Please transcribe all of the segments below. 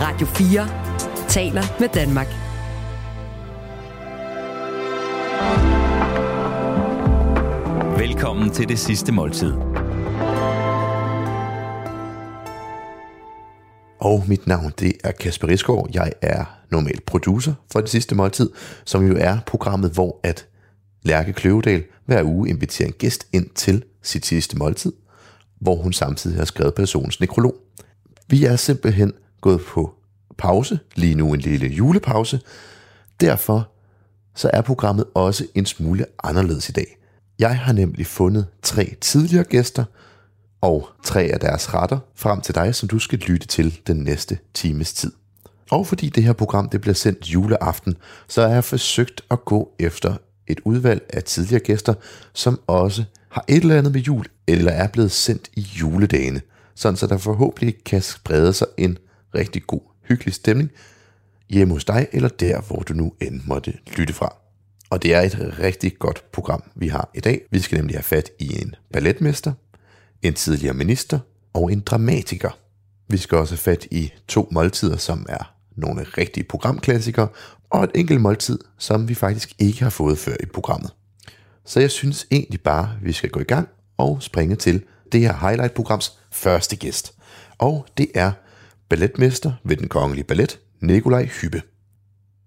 Radio 4 taler med Danmark. Velkommen til det sidste måltid. Og mit navn det er Kasper Risgaard. Jeg er normal producer for det sidste måltid, som jo er programmet, hvor at Lærke Kløvedal hver uge inviterer en gæst ind til sit sidste måltid, hvor hun samtidig har skrevet personens nekrolog. Vi er simpelthen gået på pause, lige nu en lille julepause. Derfor så er programmet også en smule anderledes i dag. Jeg har nemlig fundet tre tidligere gæster og tre af deres retter frem til dig, som du skal lytte til den næste times tid. Og fordi det her program det bliver sendt juleaften, så har jeg forsøgt at gå efter et udvalg af tidligere gæster, som også har et eller andet med jul, eller er blevet sendt i juledagene, sådan så der forhåbentlig kan sprede sig en rigtig god, hyggelig stemning hjemme hos dig, eller der, hvor du nu end måtte lytte fra. Og det er et rigtig godt program, vi har i dag. Vi skal nemlig have fat i en balletmester, en tidligere minister og en dramatiker. Vi skal også have fat i to måltider, som er nogle rigtige programklassikere, og et enkelt måltid, som vi faktisk ikke har fået før i programmet. Så jeg synes egentlig bare, at vi skal gå i gang og springe til det her highlight-programs første gæst. Og det er balletmester ved den kongelige ballet, Nikolaj Hyppe.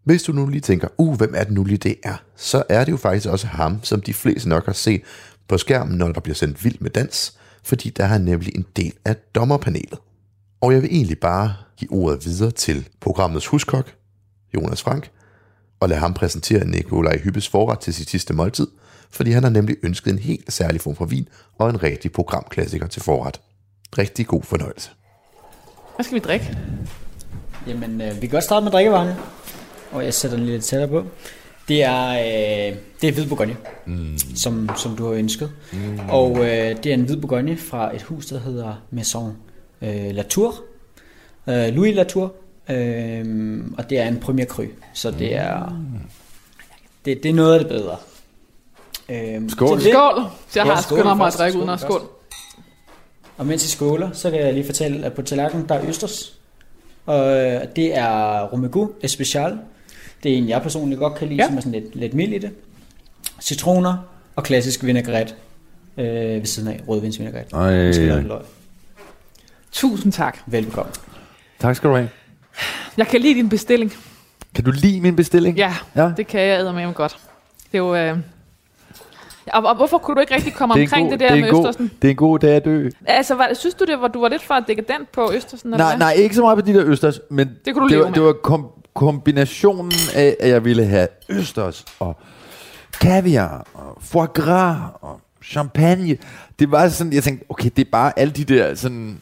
Hvis du nu lige tænker, uh, hvem er det nu lige det er, så er det jo faktisk også ham, som de fleste nok har set på skærmen, når der bliver sendt vild med dans, fordi der er nemlig en del af dommerpanelet. Og jeg vil egentlig bare give ordet videre til programmets huskok, Jonas Frank, og lade ham præsentere Nikolaj Hyppes forret til sit sidste måltid, fordi han har nemlig ønsket en helt særlig form for vin og en rigtig programklassiker til forret. Rigtig god fornøjelse. Hvad skal vi drikke? Jamen, øh, vi kan godt starte med drikkevarerne. Og jeg sætter den lidt tættere på. Det er, øh, det er hvid bourgogne, mm. som, som du har ønsket. Mm. Og øh, det er en hvid bourgogne fra et hus, der hedder Maison øh, Latour. Øh, Louis Latour. Øh, og det er en premier cru. Så det er, det, det er noget af det bedre. Øh, Skål. det- Skål. Jeg Ja, har skål skyndt mig at drikke Skål uden at skål. Og mens I skåler, så kan jeg lige fortælle, at på tallerkenen, der er østers. Og øh, det er Romegu Especial. Det er en, jeg personligt godt kan lide, Ja. som er sådan lidt, lidt mild i det. Citroner og klassisk vinaigrette øh, ved siden af rødvinsvinaigrette. Ej. Løg. Tusind tak. Velbekomme. Tak skal du have. Jeg kan lide din bestilling. Kan du lide min bestilling? Ja, Ja. det kan jeg med godt. Det er jo... Øh... Og, og hvorfor kunne du ikke rigtig komme Det omkring god- det der det med god- Østersen? Det er en god dag at dø. Altså, var, synes du, det var, du var lidt for dekadent på Østersen? eller Nej, hvad? nej, ikke så meget på de der østers, men Det kunne du det, var, med. det var kom, kombinationen af, at jeg ville have østers og kaviar og foie gras og champagne. Det var sådan, jeg tænkte, okay, det er bare alle de der sådan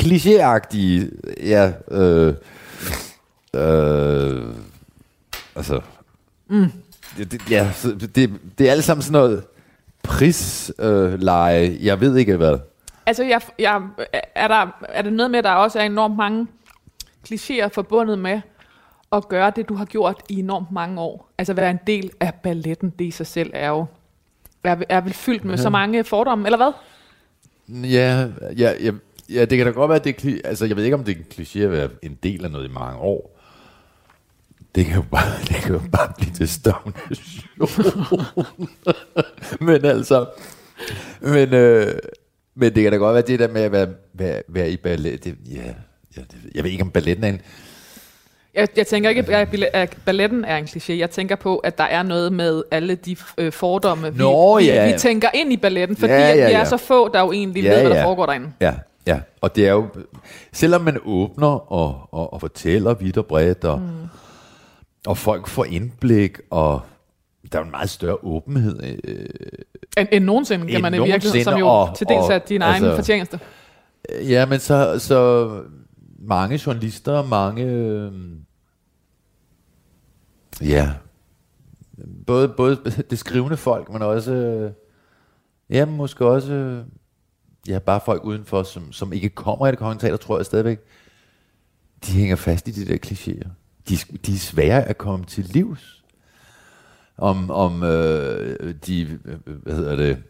klichéagtige, ja, øh, øh, altså, mm. Det, ja, det, det er alt sammen sådan noget prisleje, øh, jeg ved ikke hvad. Altså, jeg, jeg, er, der, er det noget med, at der også er enormt mange klichéer forbundet med at gøre det, du har gjort i enormt mange år? Altså, være en del af balletten, det i sig selv er jo er, er vel fyldt med så mange fordomme, eller hvad? Ja, ja, ja, ja, det kan da godt være, at det er altså, jeg ved ikke, om det er en kliché at være en del af noget i mange år. Det kan jo bare, det kan jo bare blive til stagnation. men altså, men, øh, men det kan da godt være det der med at være, være, være i ballet. Det, ja, ja, det, jeg ved ikke, om balletten er en... Jeg, jeg tænker ikke, at balletten er en kliché. Jeg tænker på, at der er noget med alle de øh, fordomme, vi, Nå, vi, ja. vi tænker ind i balletten, fordi Ja, ja, ja, ja, vi er ja. så få, der jo egentlig Ja, ved, hvad der ja. foregår derinde. Ja, ja. Og det er jo, selvom man åbner og, og, og fortæller vidt og bredt, og, mm. Og folk får indblik, og der er en meget større åbenhed. Øh, End, end nogensinde, kan man i virkeligheden, som jo og- til dels er din egen altså- fortjeneste. ja, men så, så mange journalister, mange... Øh, ja, både, både det skrivende folk, men også... Øh, ja, måske også... Øh, ja, bare folk udenfor, som, som ikke kommer i det kongelige teater, tror jeg stadigvæk, de hænger fast i de der klichéer. De, de er svære at komme til livs. Om, om øh, de, øh, hvad hedder det,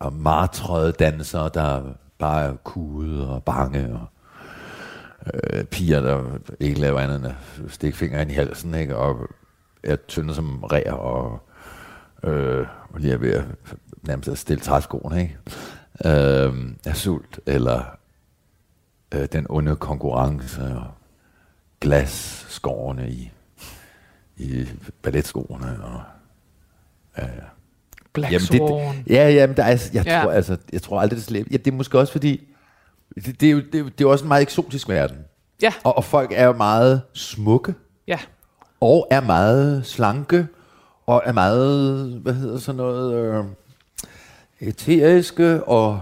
om martrøde dansere, der bare er kude og bange. Og, øh, piger, der ikke laver andet end at stikke fingeren i halsen, ikke? og er tynde som ræer, og øh, lige er ved at nærmest at stille træskoene, ikke? Øh, er sult, eller øh, den onde konkurrence, og glasskårene i, i balletskoene, og ja, ja. Black Jamen, Swan. det, ja, jamen, der er, jeg, Ja. tror, altså, jeg tror aldrig, det slæber. Ja, det er måske også fordi, det, det, er jo, det, det er jo også en meget eksotisk verden. Ja, Og, og folk er jo meget smukke, ja. og er meget slanke, og er meget, hvad hedder sådan noget, øh, eteriske, og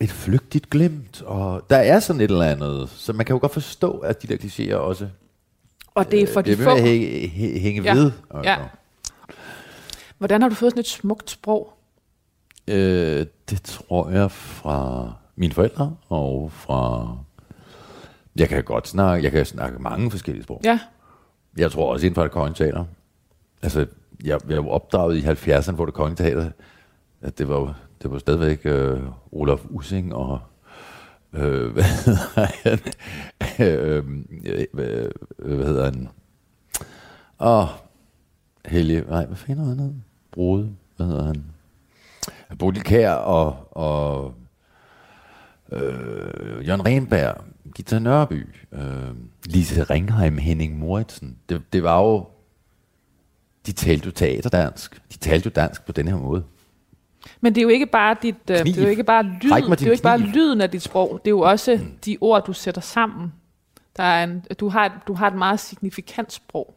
et flygtigt glimt, og der er sådan et eller andet, så man kan jo godt forstå, at de der klichéer også Og det er for Øh, det de få. at hænge, hæ- hænge Ja, ved. Altså. ja. Hvordan har du fået sådan et smukt sprog? Øh, det tror jeg fra mine forældre og fra... Jeg kan godt snakke, jeg kan snakke mange forskellige sprog. Ja, Jeg tror også inden for det kongelige teater. Altså, jeg, jeg var opdraget i 70'erne, hvor det kongelige teater, at det var, det var stadigvæk øh, Olaf Ussing og øh, hvad hedder han? Øhm, øh, øh, hvad hedder han? Åh, Helge, nej, hvad fanden er han? Brode, hvad hedder han? Bodil Kær og, og øh, Jørgen Renberg, Gita Nørby, øh, Lise Ringheim, Henning Moritsen. Det, det var jo, de talte jo teaterdansk. De talte jo dansk på den her måde men det er jo ikke bare dit, øh, det er jo ikke bare lyden, det er jo ikke bare lyden af dit sprog, det er jo også de ord du sætter sammen. Der er en, du har du har et meget signifikant sprog.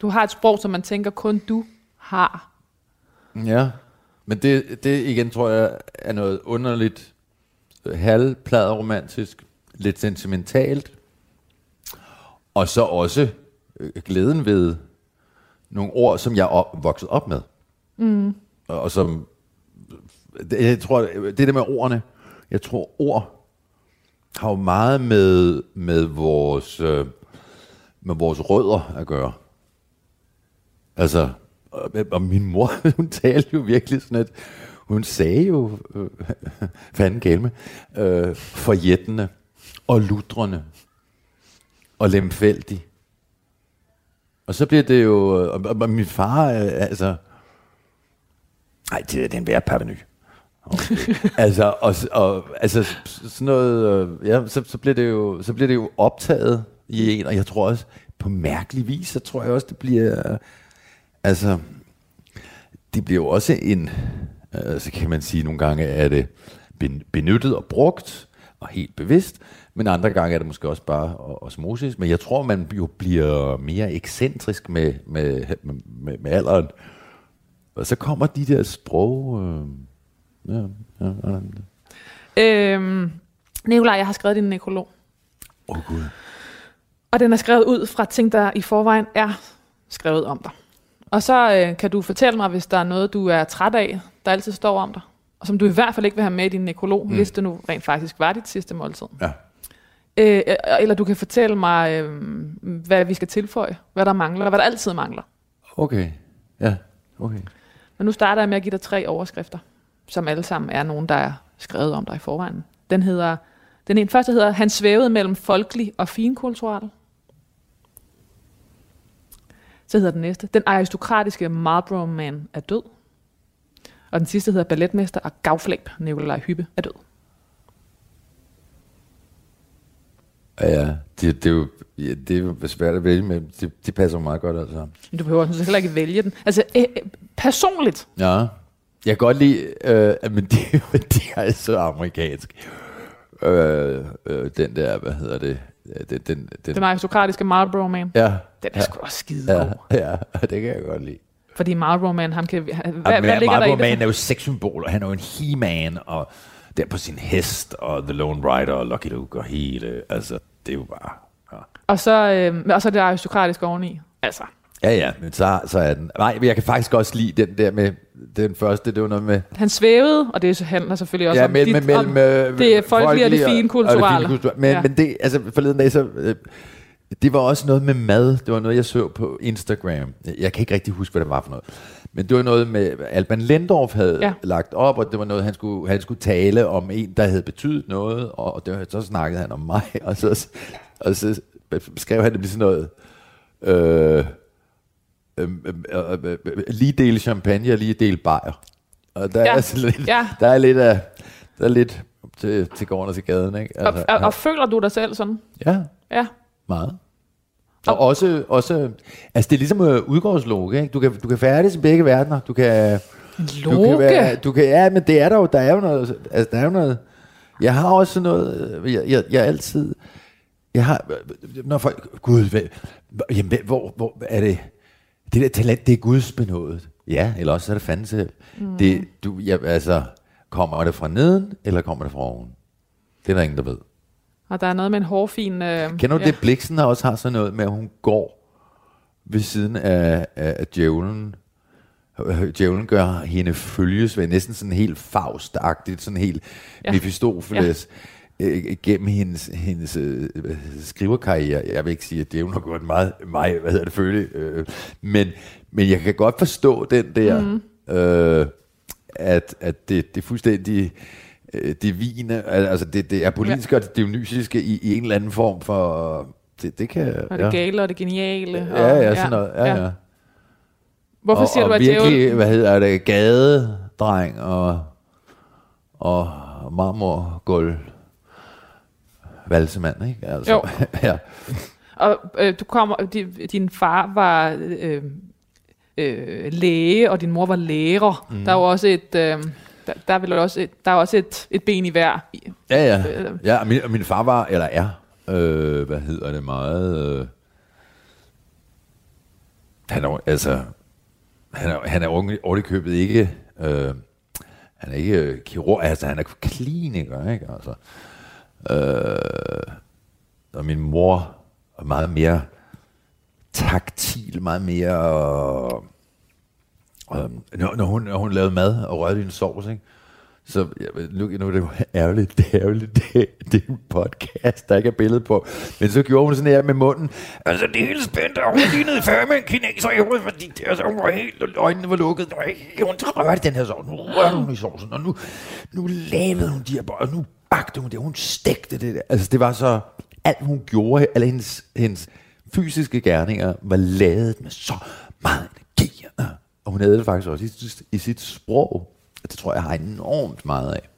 Du har et sprog, som man tænker kun du har. Ja, men det, det igen tror jeg er noget underligt, øh, halvpladeromantisk, lidt sentimentalt, og så også øh, glæden ved nogle ord, som jeg er op, vokset op med. Mm. Og, og som, det, jeg tror, det der med ordene, jeg tror ord har jo meget med, med vores, øh, med vores rødder at gøre. Altså, og, og min mor, hun talte jo virkelig sådan, at hun sagde jo, øh, fanden galme, øh, forjættende og lutrende og lemfældig. Og så bliver det jo, øh, og, og min far, øh, altså, nej, det, det er den værre parveny. Okay. altså, og, og, altså, sådan noget, øh, ja, så, så, bliver det jo, så bliver det jo optaget i en, og jeg tror også, på mærkelig vis, så tror jeg også, det bliver, altså, det bliver jo også en, øh, så kan man sige nogle gange, er det benyttet og brugt, og helt bevidst, men andre gange er det måske også bare osmosis, men jeg tror, man jo bliver mere ekscentrisk med, med, med, med alderen, og så kommer de der sprog, øh, ja, ja, ja. Øhm, Nikolaj, jeg har skrevet din nekrolog. Åh oh, gud. Og den er skrevet ud fra ting, der i forvejen er skrevet om dig. Og så øh, kan du fortælle mig, hvis der er noget, du er træt af, der altid står om dig, og som du i hvert fald ikke vil have med i din nekrolog, mm. hvis det nu rent faktisk var dit sidste måltid. Ja. Øh, eller du kan fortælle mig, øh, hvad vi skal tilføje, hvad der mangler, hvad der altid mangler. Okay, ja, okay. Men nu starter jeg med at give dig tre overskrifter, som alle sammen er nogen, der er skrevet om dig i forvejen. Den hedder, den ene første hedder, han svævede mellem folkelig og finkulturel. Så hedder den næste, den aristokratiske Marlboro Man er død. Og den sidste hedder balletmester og gavflæb Nikolaj Hyppe er død. Ja, ja. Det, det, er jo, ja, det er svært at vælge med. Det, det passer meget godt altså. Du behøver sådan set heller ikke vælge den. Altså øh, øh, personligt, Ja. Jeg kan godt lide, øh, men det, er det er så amerikansk. Øh, øh, den der, hvad hedder det? Den, den, den, den aristokratiske Marlboro Man, ja, den er ja, sgu også skide ja, ja, det kan jeg godt lide. Fordi Marlboro Man, ham kan... Han, hvad, Hvad, hvad ligger der i Marlboro det? Man er jo sexsymbol, og han er jo en he-man, og der på sin hest, og The Lone Rider, og Lucky Luke, og hele, altså, det er jo bare... Ja. Og så, øh, og så det aristokratiske oveni. Altså, Ja, ja, men så, så er den... Nej, men jeg kan faktisk også lide den der med... Den første, det var noget med... han svævede, og det handler selvfølgelig også ja, om, mellem, dit, mellem, om øh, det folkelige og det fine det fine kulturelle. Men, Ja. men det, altså forleden dag, så... Øh, Det var også noget med mad. Det var noget, jeg så på Instagram. Jeg kan ikke rigtig huske, hvad det var for noget. Men det var noget med, Alban Lendorf havde. Ja. lagt op, og det var noget, han skulle, han skulle tale om en, der havde betydet noget, og det var, så snakkede han om mig, og så, og så skrev han det sådan noget, øh, øh, øh, øh, øh, lige del champagne og lige del bajer. Og der, Ja. er, sådan lidt, Ja. der er lidt af, der er lidt til, til gården og til gaden, ikke? Og, og, og føler du dig selv sådan? ja. Ja. Meget. Og også, også altså det er ligesom uh, udgårdsloge, ikke? Du kan, du kan færdes i begge verdener. Du kan, du kan være, du kan, ja, men det er der jo, der er jo noget, altså der er jo noget, jeg har også noget, øh, jeg, jeg, jeg altid, jeg har, øh, når folk, gud, hvad, jamen, hvor, hvor er det, det der talent, det er Guds benådet. Ja, eller også er det fanden selv. Mm. Det, du, jeg, altså, kommer det fra neden, eller kommer det fra oven? Det er der ingen, der ved. Og der er noget med en hårfin... Øh, Kender du ja. det, Bliksen også har sådan noget med, at hun går ved siden af, af, af djævlen. Djævlen gør hende følges ved næsten sådan helt faustagtigt, sådan helt ja. Ja. Øh, gennem hendes, hendes øh, det, skriverkarriere. Jeg vil ikke sige, at djævlen har gjort meget, mig, hvad hedder det, følge, øh, men, men jeg kan godt forstå den der, mm. øh, at, at det, det er fuldstændig øh, divine, al- altså det, det er politiske ja. og det dionysiske i, i en eller anden form for, det, det kan, Og det gale og det geniale. Ja, og, ja, sådan noget. Ja, ja. Hvorfor og, siger og du, at virkelig, djævlen... hvad hedder det, gadedreng og, og marmorgulv valsemand, ikke? Altså, Jo. ja. Og øh, du kommer, di, din far var øh, øh, læge, og din mor var lærer. Mm. Der er jo også et... Øh, der, der er vel også et, der er også et, et ben i hver. Ja, ja. Øh. ja og min, og min far var, eller er, øh, hvad hedder det, meget... Øh, han er altså... Han er, han er ordentligt ikke... Øh, han er ikke øh, kirurg, altså han er kliniker, ikke? Altså, øh, og min mor er meget mere taktil, meget mere... Øh, øhm, når, når, hun, når hun lavede mad og rørte i en sovs, ikke? Så ja, nu, nu er det jo ærgerligt, det er ærgerligt, det, det er en podcast, der ikke er billede på. Men så gjorde hun sådan her med munden. Altså, det er helt spændt, og hun lignede før med en kineser i hovedet, fordi det, altså, hun var helt, og øjnene var lukket. Og hun rørte den her sovs, nu rørte hun i sovsen, og nu, nu lavede hun de her boller, og nu bagte hun det, hun stegte det der. Altså, det var så, alt hun gjorde, alle hendes, hendes fysiske gerninger, var lavet med så meget energi. Og hun havde det faktisk også i, i sit sprog. Det tror jeg, jeg har enormt meget af.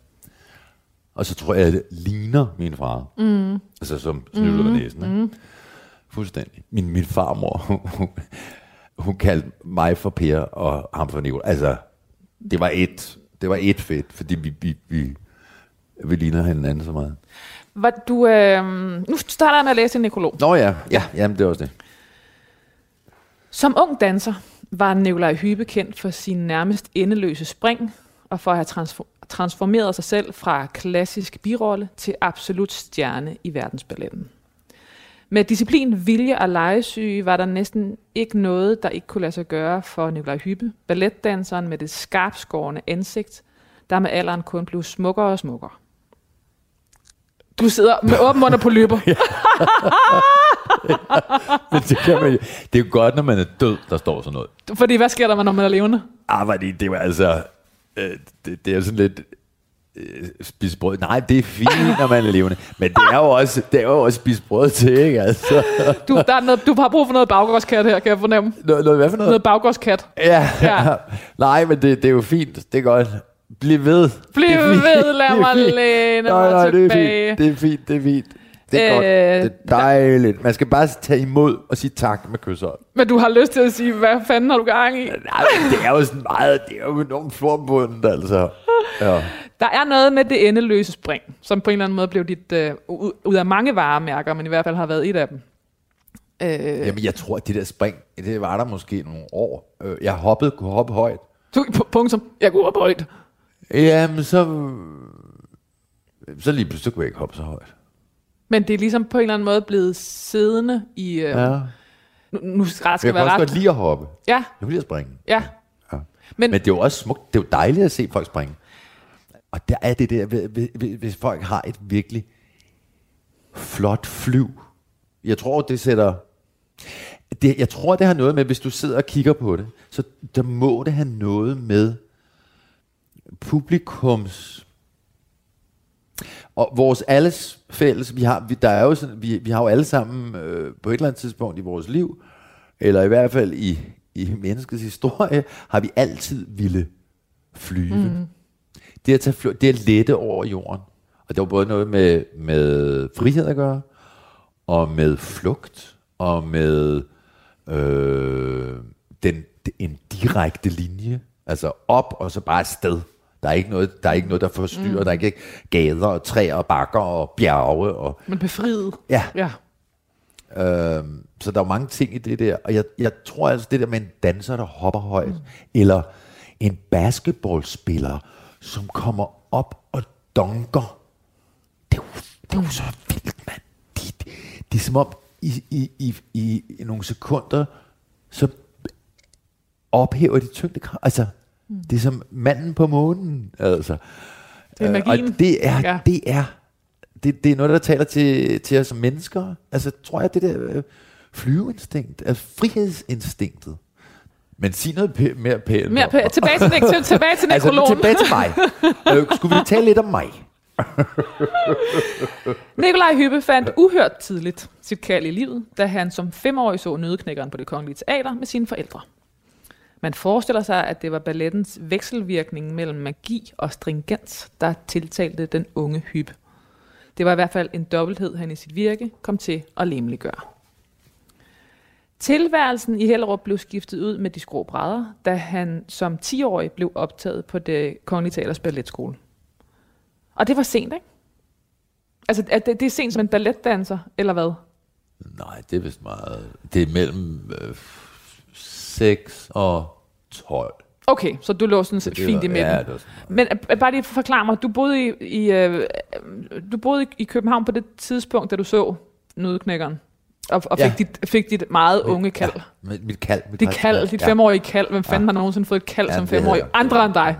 Og så tror jeg, at det ligner min far. Mm. Altså som snyder mm. næsen. Ikke? Fuldstændig. Min, min farmor, hun kaldte mig for Per og ham for Nicolai. Altså, det var et, det var et fedt, fordi vi, vi, vi, vi ligner hinanden så meget. Var du, øh, nu starter jeg med at læse en nekrolog. Nå ja, ja, jamen det er også det. Som ung danser var Nikolaj Hybe kendt for sin nærmest endeløse spring, og for at have transfor- transformeret sig selv fra klassisk birolle til absolut stjerne i verdensballetten. Med disciplin, vilje og legesyge var der næsten ikke noget, der ikke kunne lade sig gøre for Nikolaj Hybe, balletdanseren med det skarpskårende ansigt, der med alderen kun blev smukkere og smukkere. Du sidder med åben mund på løber. Men det, kan man, det er jo godt, når man er død, der står sådan noget. Fordi hvad sker der, når man er levende? Ah, fordi det var altså... Øh, det, det er sådan lidt... Øh, spise brød. Nej, det er fint, når man er levende. Men det er jo også, det er jo også spise brød til, ikke? Altså, Du, der er noget, du har brug for noget baggårdskat her, kan jeg fornemme. noget, noget, hvad for noget? Noget baggårdskat. Ja. Ja. ja. Nej, men det, det er jo fint. Det er godt. Bliv ved. Bliv ved, lad mig læne nej, mig nej, det er tilbage. fint. Det er fint, det er fint. Det er øh, godt. Øh, Det er dejligt. Man skal bare tage imod og sige tak med kysshånd. Men du har lyst til at sige, hvad fanden har du gang i? Nej, det er jo sådan meget, det er jo enormt forbundet, altså. Ja. Der er noget med det endeløse spring, som på en eller anden måde blev dit, øh, ud, af mange varemærker, men i hvert fald har været et af dem. Øh, Jamen, jeg tror, at det der spring, det var der måske nogle år. Øh, Jeg hoppede, kunne hoppe højt. du, punktum. Jeg går op højt. Jamen, så... Så lige pludselig kunne jeg ikke hoppe så højt. Men det er ligesom på en eller anden måde blevet siddende i... Øh, Ja. Nu, nu skal ret Jeg kan være også godt lide at hoppe. Ja, Jeg kan lide at springe. ja. Ja. Men, Men det er jo også smukt. Det er jo dejligt at se folk springe. Og der er det der, hvis folk har et virkelig flot flyv, Jeg tror, det sætter... Det, jeg tror, det har noget med, hvis du sidder og kigger på det, så der må det have noget med publikums og vores alles fælles, vi har, vi, der er jo sådan, vi, vi har jo alle sammen øh, på et eller andet tidspunkt i vores liv, eller i hvert fald i, i menneskets historie, har vi altid ville flyve. Mm. Det, at tage fly, det at lette over jorden. Og det var både noget med, med frihed at gøre, og med flugt, og med øh, den, en direkte linje. Altså op og så bare afsted. Der er ikke noget, der, er ikke noget, der forstyrrer. Mm. Der er ikke gader og træer og bakker og bjerge. Og, Men befriet. ja, Ja. Øhm, så der er mange ting i det der, og jeg, jeg tror altså, det der med en danser, der hopper højt, mm. eller en basketballspiller, som kommer op og dunker, det er jo, det er jo så vildt, mand. Det, det, det er som om, i, i, i, i, i nogle sekunder, så ophæver de tyngdekraft. Altså, mm. det er som manden på månen, altså. Det er Øh, magien. Og det er, Ja. det er, det, det er noget, der taler til, til os som mennesker. Altså, tror jeg, det der øh, flyveinstinkt, altså frihedsinstinktet. Men sig noget pæ- mere pænt. Mere på, tilbage til, til, tilbage til Altså, nekrologen. tilbage til mig. øh, skulle vi tale lidt om mig? Nikolaj Hyppe fandt uhørt tidligt sit kald i livet, da han som femårig så Nødeknækkeren på det kongelige teater med sine forældre. Man forestiller sig, at det var ballettens vekselvirkning mellem magi og stringens, der tiltalte den unge hyb. Det var i hvert fald en dobbelthed, han i sit virke kom til at lemliggøre. Tilværelsen i Hellerup blev skiftet ud med de skrå brædder, da han som 10-årig blev optaget på det kongelige teaters balletskole. Og det var sent, ikke? Altså, er det, det er sent som en balletdanser, eller hvad? Nej, det er vist meget... Det er mellem øh, 6 og 12. Okay, så du lå sådan set fint i midten. ja, det var sådan Men øh, bare lige forklar mig, du boede i, i, øh, du boede i- i København på det tidspunkt, da du så Nødeknækkeren, og, og fik, Ja. dit, fik dit meget unge kald. Ja, mit, kald. Mit Dit kald, dit ja. femårige kald. Hvem fanden har nogensinde fået et kald Ja, som femårig? Andre end dig.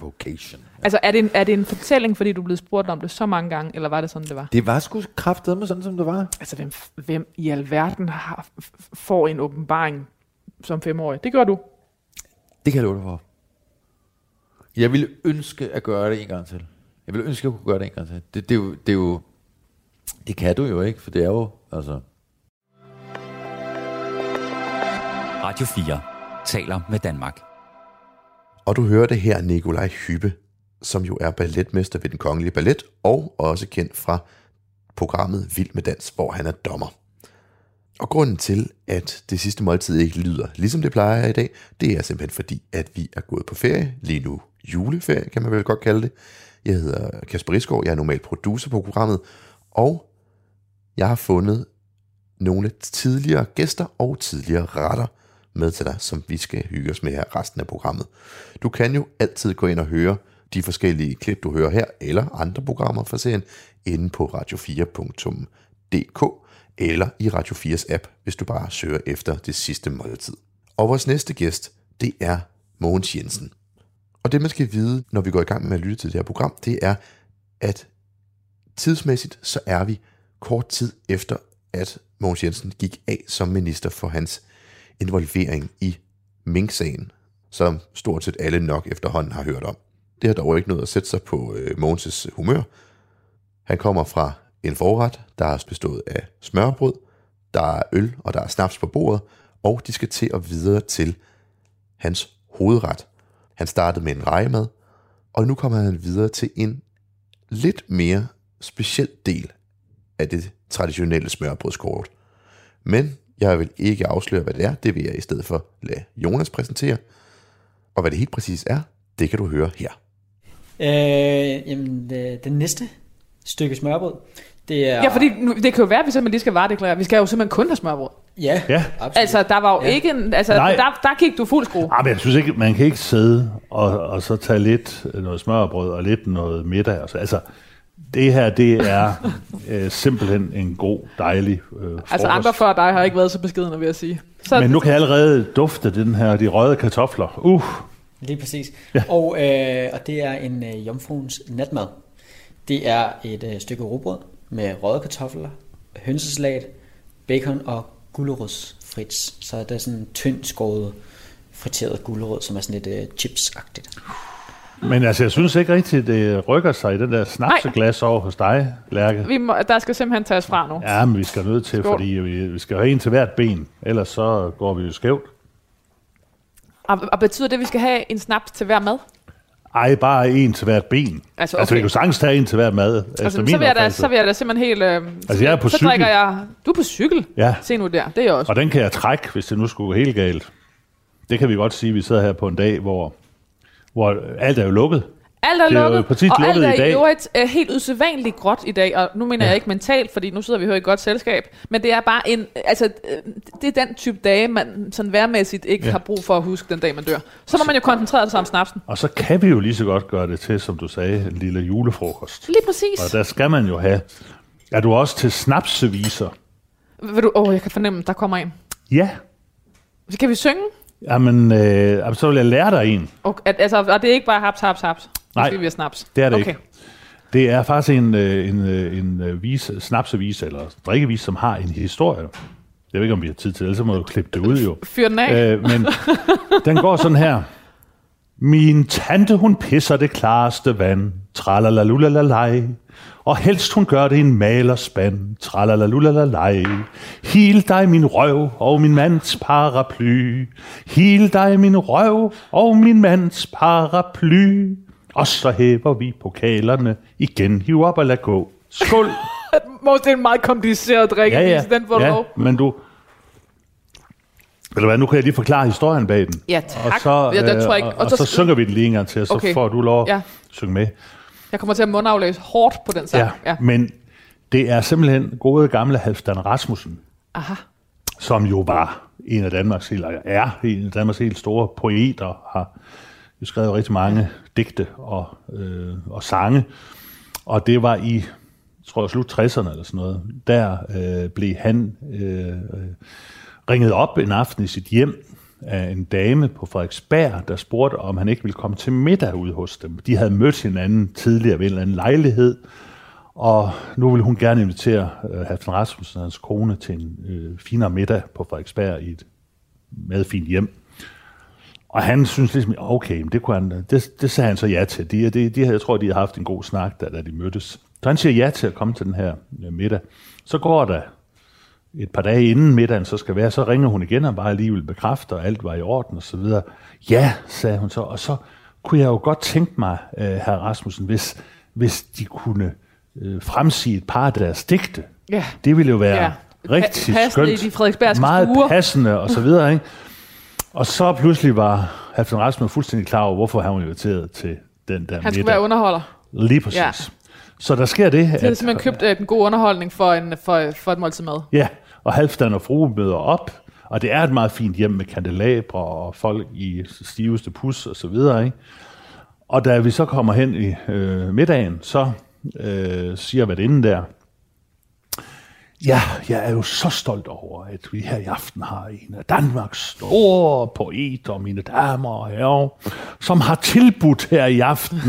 Vocation. Altså, er det, en, er det en fortælling, fordi du blevet spurgt om det så mange gange, eller var det sådan, det var? Det var sgu kraftedeme sådan, som det var. Altså, hvem, hvem i alverden har, får en åbenbaring som femårig? Det gør du. Det kan jeg love dig for. Jeg ville ønske at gøre det en gang til. Jeg ville ønske, at jeg kunne gøre det en gang til. Det, det, er jo, det er jo... Det kan du jo ikke, for det er jo... Altså, Radio 4 taler med Danmark. Og du hører det her Nikolaj Hyppe, som jo er balletmester ved den kongelige ballet, og også kendt fra programmet Vild med Dans, hvor han er dommer. Og grunden til, at det sidste måltid ikke lyder, ligesom det plejer i dag, det er simpelthen fordi, at vi er gået på ferie, lige nu juleferie, kan man vel godt kalde det. Jeg hedder Kasper Isgaard, jeg er normalt producer på programmet, og jeg har fundet nogle tidligere gæster og tidligere retter med til dig, som vi skal hygge os med her resten af programmet. Du kan jo altid gå ind og høre de forskellige klip, du hører her, eller andre programmer fra serien, inde på radio4.dk, eller i Radio 4's app, hvis du bare søger efter det sidste måltid. Og vores næste gæst, det er Mogens Jensen. Og det man skal vide, når vi går i gang med at lytte til det her program, det er, at tidsmæssigt, så er vi kort tid efter, at Mogens Jensen gik af som minister for hans involvering i Mink-sagen, som stort set alle nok efterhånden har hørt om. Det har dog ikke noget at sætte sig på øh, Mogens' humør. Han kommer fra en forret, der er bestået af smørbrød, der er øl og der er snaps på bordet, og de skal til at videre til hans hovedret. Han startede med en rejemad, og nu kommer han videre til en lidt mere speciel del af det traditionelle smørbrødskort. Men jeg vil ikke afsløre, hvad det er. Det vil jeg i stedet for lade Jonas præsentere. Og hvad det helt præcis er, det kan du høre her. Øh, jamen, det, den næste stykke smørbrød, det er... Ja, fordi nu, det kan jo være, at vi simpelthen lige skal varedeklarere. Vi skal jo simpelthen kun have smørbrød. Ja, Ja. absolut. Altså, der var jo Ja. ja. ikke en... Altså, Nej. der, der gik du fuld skrue. Ah, men jeg synes ikke, man kan ikke sidde og, og så tage lidt noget smørbrød og lidt noget middag. Altså, altså det her, det er øh, simpelthen en god, dejlig øh, frokost. Altså, andre før dig har ikke været så beskedende, vil jeg sige. Så, Men nu kan jeg allerede dufte den her, de røde kartofler. Uh, Lige præcis. Ja. Og, øh, og det er en øh, jomfruens natmad. Det er et øh, stykke rugbrød med røde kartofler, hønsesalat, bacon og gulerodsfrits. Så der er sådan en tynd skåret friteret gulerod, som er sådan lidt uh, chipsagtigt. Men altså, jeg synes ikke rigtigt, det rykker sig i den der snapseglas over hos dig, Lærke. Vi må, der skal simpelthen tages fra nu. Ja, men vi skal nødt til, Skål. fordi vi, vi skal have en til hvert ben, ellers så går vi jo skævt. Og, og betyder det, at vi skal have en snaps til hver mad? Ej, bare en til hvert ben. Altså, Altså, okay. vi kan sagtens tage en til hvert mad, Altså, min så, vil jeg da, så vil jeg da simpelthen helt... Øh, Altså, jeg er på så cykel. jeg... Du er på cykel? Ja. Se nu der, det er jeg også. Og den kan jeg trække, hvis det nu skulle gå helt galt. Det kan vi godt sige, vi sidder her på en dag, hvor, hvor alt er jo lukket. Alt er Det er jo lukket, præcis og alt er i dag. øvrigt øh, helt usædvanligt gråt i dag, og nu mener ja. jeg ikke mentalt, fordi nu sidder vi her i godt selskab, men det er bare en, altså, øh, det er den type dage, man sådan værmæssigt ikke ja. Har brug for at huske den dag, man dør. Så må man jo koncentrere sig om snapsen. Og så kan vi jo lige så godt gøre det til, som du sagde, en lille julefrokost. Lige præcis. Og der skal man jo have... Er du også til snapseviser? Vil du, åh, jeg kan fornemme, der kommer en. Ja. Kan vi synge? Jamen, øh, så vil jeg lære dig en. Og, at, altså, og det er ikke bare haps, haps, haps. Nej, vi have snaps. det er det okay. ikke. Det er faktisk en, øh, en, øh, en øh, vise, snapsevise, eller drikkevise, som har en historie. Jeg ved ikke, om vi har tid til det, ellers så må du klippe det ud jo. Fyr den af. Øh, men den går sådan her. Min tante, hun pisser det klareste vand. Tralalalulalaj. Og helst hun gør det i en malerspand. Tralalalulalaj. Hil dig min røv og min mands paraply. Hil dig min røv og min mands paraply. Og så hæver vi pokalerne igen. Hiv op og lad gå. Skål. Mås, det er en meget kompliceret drik, ja, ja. den får ja, lov. men du... Eller hvad, nu kan jeg lige forklare historien bag den. Ja, tak. Og så, Ja, den tror jeg ikke- og, og og, så- så, synger vi den lige en gang til, og så Okay. får du lov Ja. ja. synge med. Jeg kommer til at mundaflæse hårdt på den sang. Ja. Men det er simpelthen gode gamle Halvdan Rasmussen, Aha. som jo var en af Danmarks helt, er en af Danmarks helt store poeter, har jo skrevet rigtig mange digte og, øh, og sange. Og det var i, tror jeg, slut 60'erne eller sådan noget, der øh, blev han øh, øh, ringet op en aften i sit hjem af en dame på Frederiksberg, der spurgte, om han ikke ville komme til middag ude hos dem. De havde mødt hinanden tidligere ved en eller anden lejlighed, og nu ville hun gerne invitere øh, Halvdan Rasmussen og hans kone til en øh, finere middag på Frederiksberg i et meget fint hjem. Og han synes ligesom, okay, det, kunne han, det, det sagde han så ja til. De, de, de, jeg tror, de har haft en god snak, da, da de mødtes. Så han siger ja til at komme til den her øh, middag. Så går der et par dage inden middagen så skal være, så ringer hun igen og bare lige vil bekræfte, og alt var i orden og så videre. Ja, sagde hun så, og så kunne jeg jo godt tænke mig, øh, herr Rasmussen, hvis, hvis de kunne øh, fremsige et par af deres digte. Ja. Det ville jo være Ja. rigtig Pa- passende skønt. i de frederiksbergske Meget stuer. passende og så videre, ikke? Og så pludselig var Halvdan Rasmussen fuldstændig klar over, hvorfor han var inviteret til den der Han skulle middag. være underholder. Lige præcis. Ja. Så der sker det, De havde simpelthen købt øh, en god underholdning for, en, for, for et måltid mad. Ja, og Halvdan og frue møder op, og det er et meget fint hjem med kandelabre og folk i stiveste pus og så videre, ikke? Og da vi så kommer hen i øh, middagen, så øh, siger værtinden der, Ja, jeg er jo så stolt over, at vi her i aften har en af Danmarks store poeter, mine damer og herrer, som har tilbudt her i aften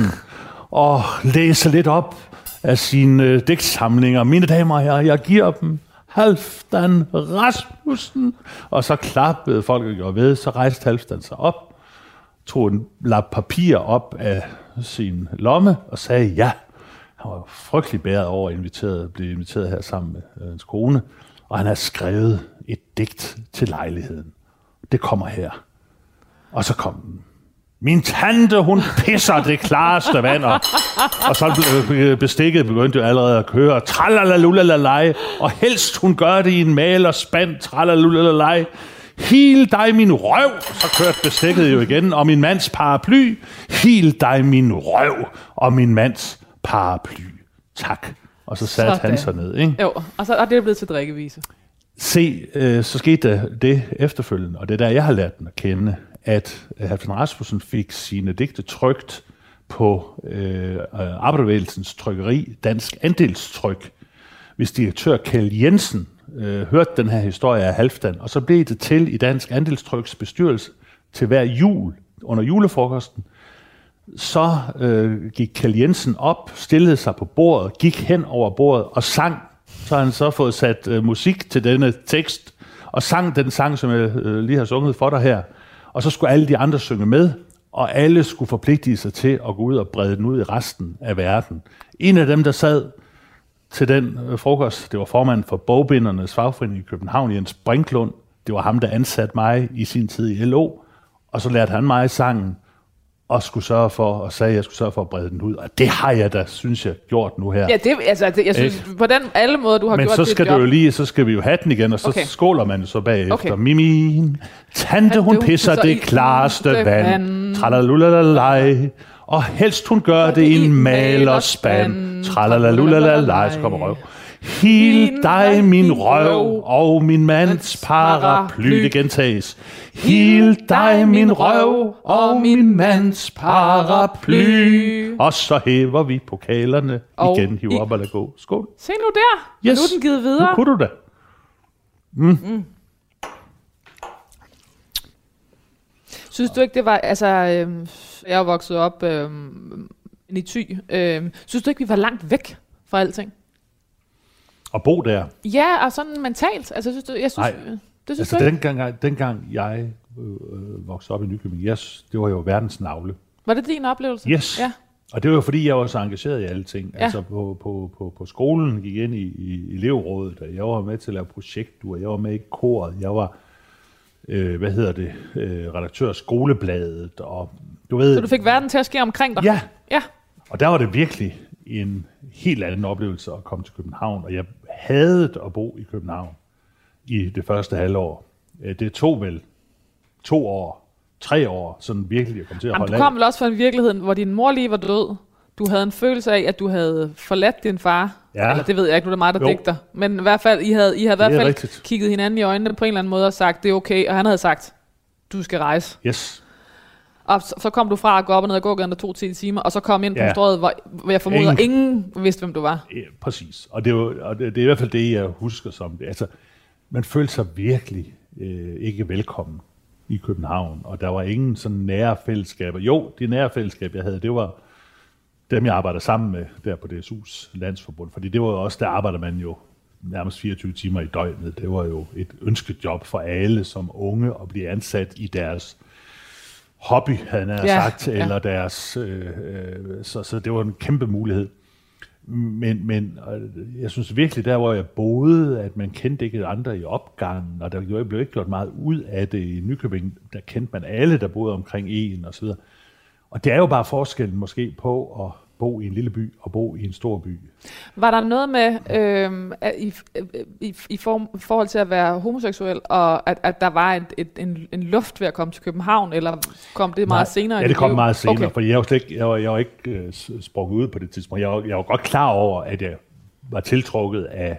at læse lidt op af sine øh, digtsamlinger. Mine damer og herrer, jeg giver dem Halvdan Rasmussen. Og så klappede folk og gjorde ved, så rejste Halvdan sig op, tog en lap papir op af sin lomme og sagde ja. Han var frygtelig bæret over at inviteret, blive inviteret her sammen med øh, hans kone, og han har skrevet et digt til lejligheden. Det kommer her. Og så kom den. Min tante, hun pisser det klareste vand, og, og så blev øh, bestikket begyndte jo allerede at køre. Tralalalulalaj, og helst hun gør det i en malerspand. Tralalalulalaj. Hil dig min røv, så kørte bestikket jo igen, og min mands paraply. Hil dig min røv, og min mands paraply. Tak. Og så satte Sådan. han sig ned, ikke? Jo, og så og det er blevet til drikkevise. Se, øh, så skete der det efterfølgende, og det er der, jeg har lært den at kende, at øh, Halvdan Rasmussen fik sine digte trygt på øh, øh, Arbejderbevægelsens trykkeri, Dansk Andelstryk. Hvis direktør Kjell Jensen øh, hørte den her historie af Halvdan, og så blev det til i Dansk Andelstryks bestyrelse til hver jul under julefrokosten, så øh, gik Kjell Jensen op, stillede sig på bordet, gik hen over bordet og sang Så har han så fået sat øh, musik til denne tekst, og sang den sang, som jeg øh, lige har sunget for dig her. Og så skulle alle de andre synge med, og alle skulle forpligtige sig til at gå ud og brede den ud i resten af verden. En af dem, der sad til den øh, frokost, det var formanden for bogbindernes fagforening i København, Jens Brinklund. Det var ham, der ansatte mig i sin tid i LO, og så lærte han mig sangen, og skulle sørge for, og sagde, at jeg skulle sørge for at brede den ud. Og det har jeg da, synes jeg, gjort nu her. Ja, det, altså, det, jeg synes, på den alle måder, du har Men gjort så skal du jo lige, så skal vi jo have den igen, og så Okay. skåler man så bagefter. Okay. Mimin, tante hun pisser det klareste vand. Tralalulalej. Og helst hun gør det i en malerspand. Tralalulalej. Så kommer røv. Hil dig min røv og min mands paraply. Det gentages. Hil dig min røv og min mands paraply. Og så hæver vi pokalerne Og igen. Hiver i- op og lad gå. Skål. Se nu der. Yes. Nu er den givet Nu videre. kunne du da. Synes du ikke, det var, altså, øhm, jeg er vokset op øhm, i Thy. Øhm, synes du ikke, vi var langt væk fra alting? Og bo der. Ja, og sådan mentalt. Altså, synes jeg synes, Nej. det synes Altså, du ikke? dengang, dengang jeg øh, øh, voksede op i Nykøbing, yes, det var jo verdens navle. Var det din oplevelse? Yes. Ja. Og det var jo fordi, jeg var så engageret i alle ting. Ja. Altså på, på, på, på skolen gik jeg ind i, i elevrådet, og jeg var med til at lave projektduer, jeg var med i koret, jeg var, øh, hvad hedder det, øh, redaktør af skolebladet, og du ved... Så du fik verden til at ske omkring dig? Ja, Ja. og der var det virkelig en helt anden oplevelse at komme til København, og jeg havde at bo i København i det første halvår. Øh, Det tog vel to år, tre år, sådan virkelig at komme til at Jamen, holde du kom vel også fra en virkelighed, hvor din mor lige var død. Du havde en følelse af, at du havde forladt din far. Ja. Eller det ved jeg ikke, nu er det mig, der Jo. digter. Men i hvert fald, I havde, I havde i hvert er fald rigtigt. kigget hinanden i øjnene på en eller anden måde og sagt, det er okay. Og han havde sagt, du skal rejse. Yes. Og så, så kom du fra at gå op og ned ad gågaden, der tog 10 timer, og så kom ind på Ja. strået, hvor, hvor jeg formoder, Ingen- ingen vidste, hvem du var. Ja, præcis. Og det er, jo, og det, det er i hvert fald det, jeg husker som det. Altså, man følte sig virkelig øh, ikke velkommen i København, og der var ingen sådan nære fællesskaber. Jo, de nære fællesskaber, jeg havde, det var dem, jeg arbejder sammen med der på DSU's landsforbund, fordi det var jo også, der arbejder man jo nærmest 24 timer i døgnet. Det var jo et ønskejob for alle som unge at blive ansat i deres hobby, havde jeg Ja, sagt, ja. eller deres... Øh, øh, så, så det var en kæmpe mulighed. Men, men jeg synes virkelig, der hvor jeg boede, at man kendte ikke andre i opgangen, og der blev ikke gjort meget ud af det i Nykøbing. Der kendte man alle, der boede omkring en og så videre. Og det er jo bare forskellen måske på at bo i en lille by og bo i en stor by. Var der noget med, øh, i, i, i form, forhold til at være homoseksuel, og at, at der var et, et, en, en luft ved at komme til København, eller kom det meget Nej, senere? i Ja, det kom meget senere, Okay. for jeg var, slet ikke, jeg var, jeg var ikke øh, sprunget ud på det tidspunkt. Jeg var, jeg var godt klar over, at jeg var tiltrukket af,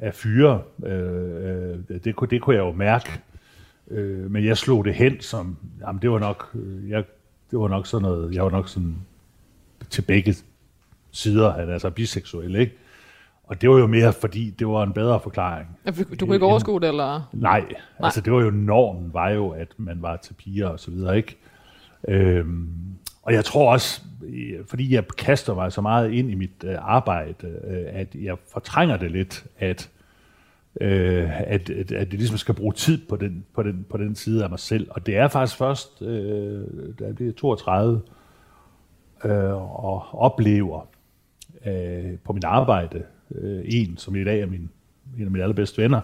af fyre. Øh, øh, det, kunne, det kunne jeg jo mærke. Øh, men jeg slog det hen som, jamen det var nok, øh, jeg, det var nok sådan noget, jeg var nok sådan til begge sider, han er altså biseksuel, ikke? Og det var jo mere, fordi det var en bedre forklaring. Du kunne ikke overskue det, eller? Nej, altså det var jo normen, var jo, at man var til piger og så videre, ikke? Øhm, og jeg tror også, øh, fordi jeg kaster mig så meget ind i mit øh, arbejde, øh, at jeg fortrænger det lidt, at, øh, at, at, at det ligesom skal bruge tid på den, på, den, på den side af mig selv. Og det er faktisk først, øh, da jeg bliver 32, øh, og oplever øh, på mit arbejde, øh, en, som i dag er min, en af mine allerbedste venner,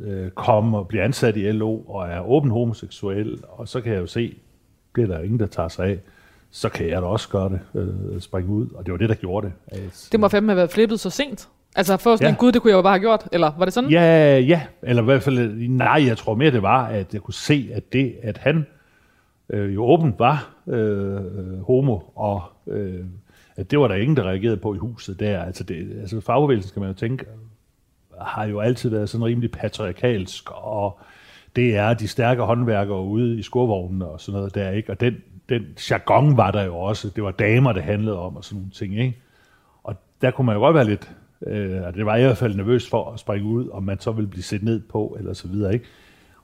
øh, komme og blive ansat i LO og er åben homoseksuel, og så kan jeg jo se, det er der ingen, der tager sig af, så kan jeg da også gøre det, øh, springe ud, og det var det, der gjorde det. At, Det må fandme have været flippet så sent. Altså for sådan ja. Ja. en gud, det kunne jeg jo bare have gjort. Eller var det sådan? Ja, ja, eller i hvert fald, nej, jeg tror mere, det var, at jeg kunne se, at det, at han øh, jo åbent var øh, homo, og øh, at det var der ingen, der reagerede på i huset der. Altså, det, altså fagbevægelsen, skal man jo tænke, har jo altid været sådan rimelig patriarkalsk, og det er de stærke håndværkere ude i skurvognene og sådan noget der, ikke? Og den, den jargon var der jo også. Det var damer, det handlede om og sådan nogle ting, ikke? Og der kunne man jo godt være lidt, øh, det var jeg i hvert fald nervøs for at springe ud, om man så ville blive set ned på, eller så videre, ikke?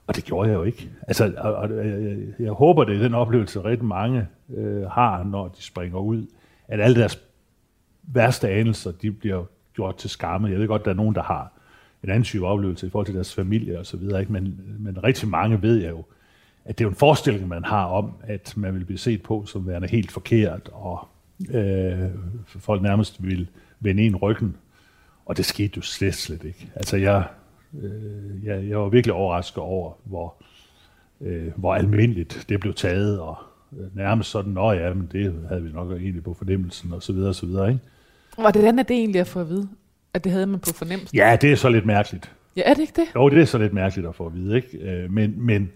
Og det gjorde jeg jo ikke. Altså, og, og, jeg, jeg håber, det er den oplevelse, rigtig mange øh, har, når de springer ud, at alle deres værste anelser, de bliver gjort til skamme. Jeg ved godt, der er nogen, der har en anden type oplevelse i forhold til deres familie og så videre, ikke? Men, men rigtig mange ved jeg jo, at det er jo en forestilling, man har om, at man vil blive set på som værende helt forkert, og øh, folk nærmest vil vende en ryggen. Og det skete jo slet, slet ikke. Altså jeg, øh, jeg, jeg var virkelig overrasket over, hvor, øh, hvor almindeligt det blev taget, og øh, nærmest sådan, nå ja, men det havde vi nok egentlig på fornemmelsen, og så videre, og så videre, ikke? Hvordan er det egentlig at få at vide, at det havde man på fornemmelsen? Ja, det er så lidt mærkeligt. Ja, er det ikke det? Jo, det er så lidt mærkeligt at få at vide, ikke? Øh, Men, men,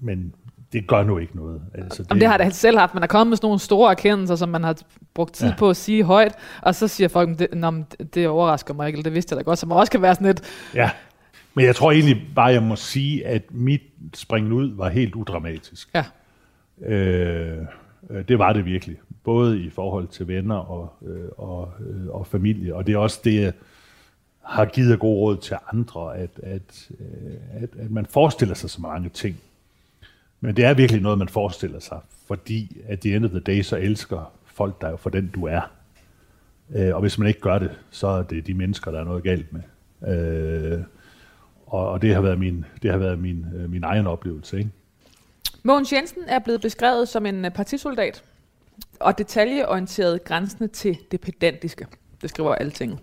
men det gør nu ikke noget. Altså, det, Jamen, det har det selv haft. Man er kommet med sådan nogle store erkendelser, som man har brugt tid Ja. på at sige højt, og så siger folk, det, Nå, det, overrasker mig ikke, eller det vidste jeg da godt, som også kan være sådan lidt, Ja, men jeg tror egentlig bare, jeg må sige, at mit springen ud var helt udramatisk. ja, Øh, øh, det var det virkelig. Både i forhold til venner og, øh, og, øh, og familie. Og det er også det, jeg har givet god råd til andre, at, at, øh, at, at man forestiller sig så mange ting. Men det er virkelig noget, man forestiller sig, fordi at the end of the day, så elsker folk dig for den, du er. Øh, og hvis man ikke gør det, så er det de mennesker, der er noget galt med. Øh, og, og det har været min, det har været min, øh, min egen oplevelse. Ikke? Mogens Jensen er blevet beskrevet som en øh, partisoldat, og detaljeorienteret grænsende til det pedantiske. Det skriver alting.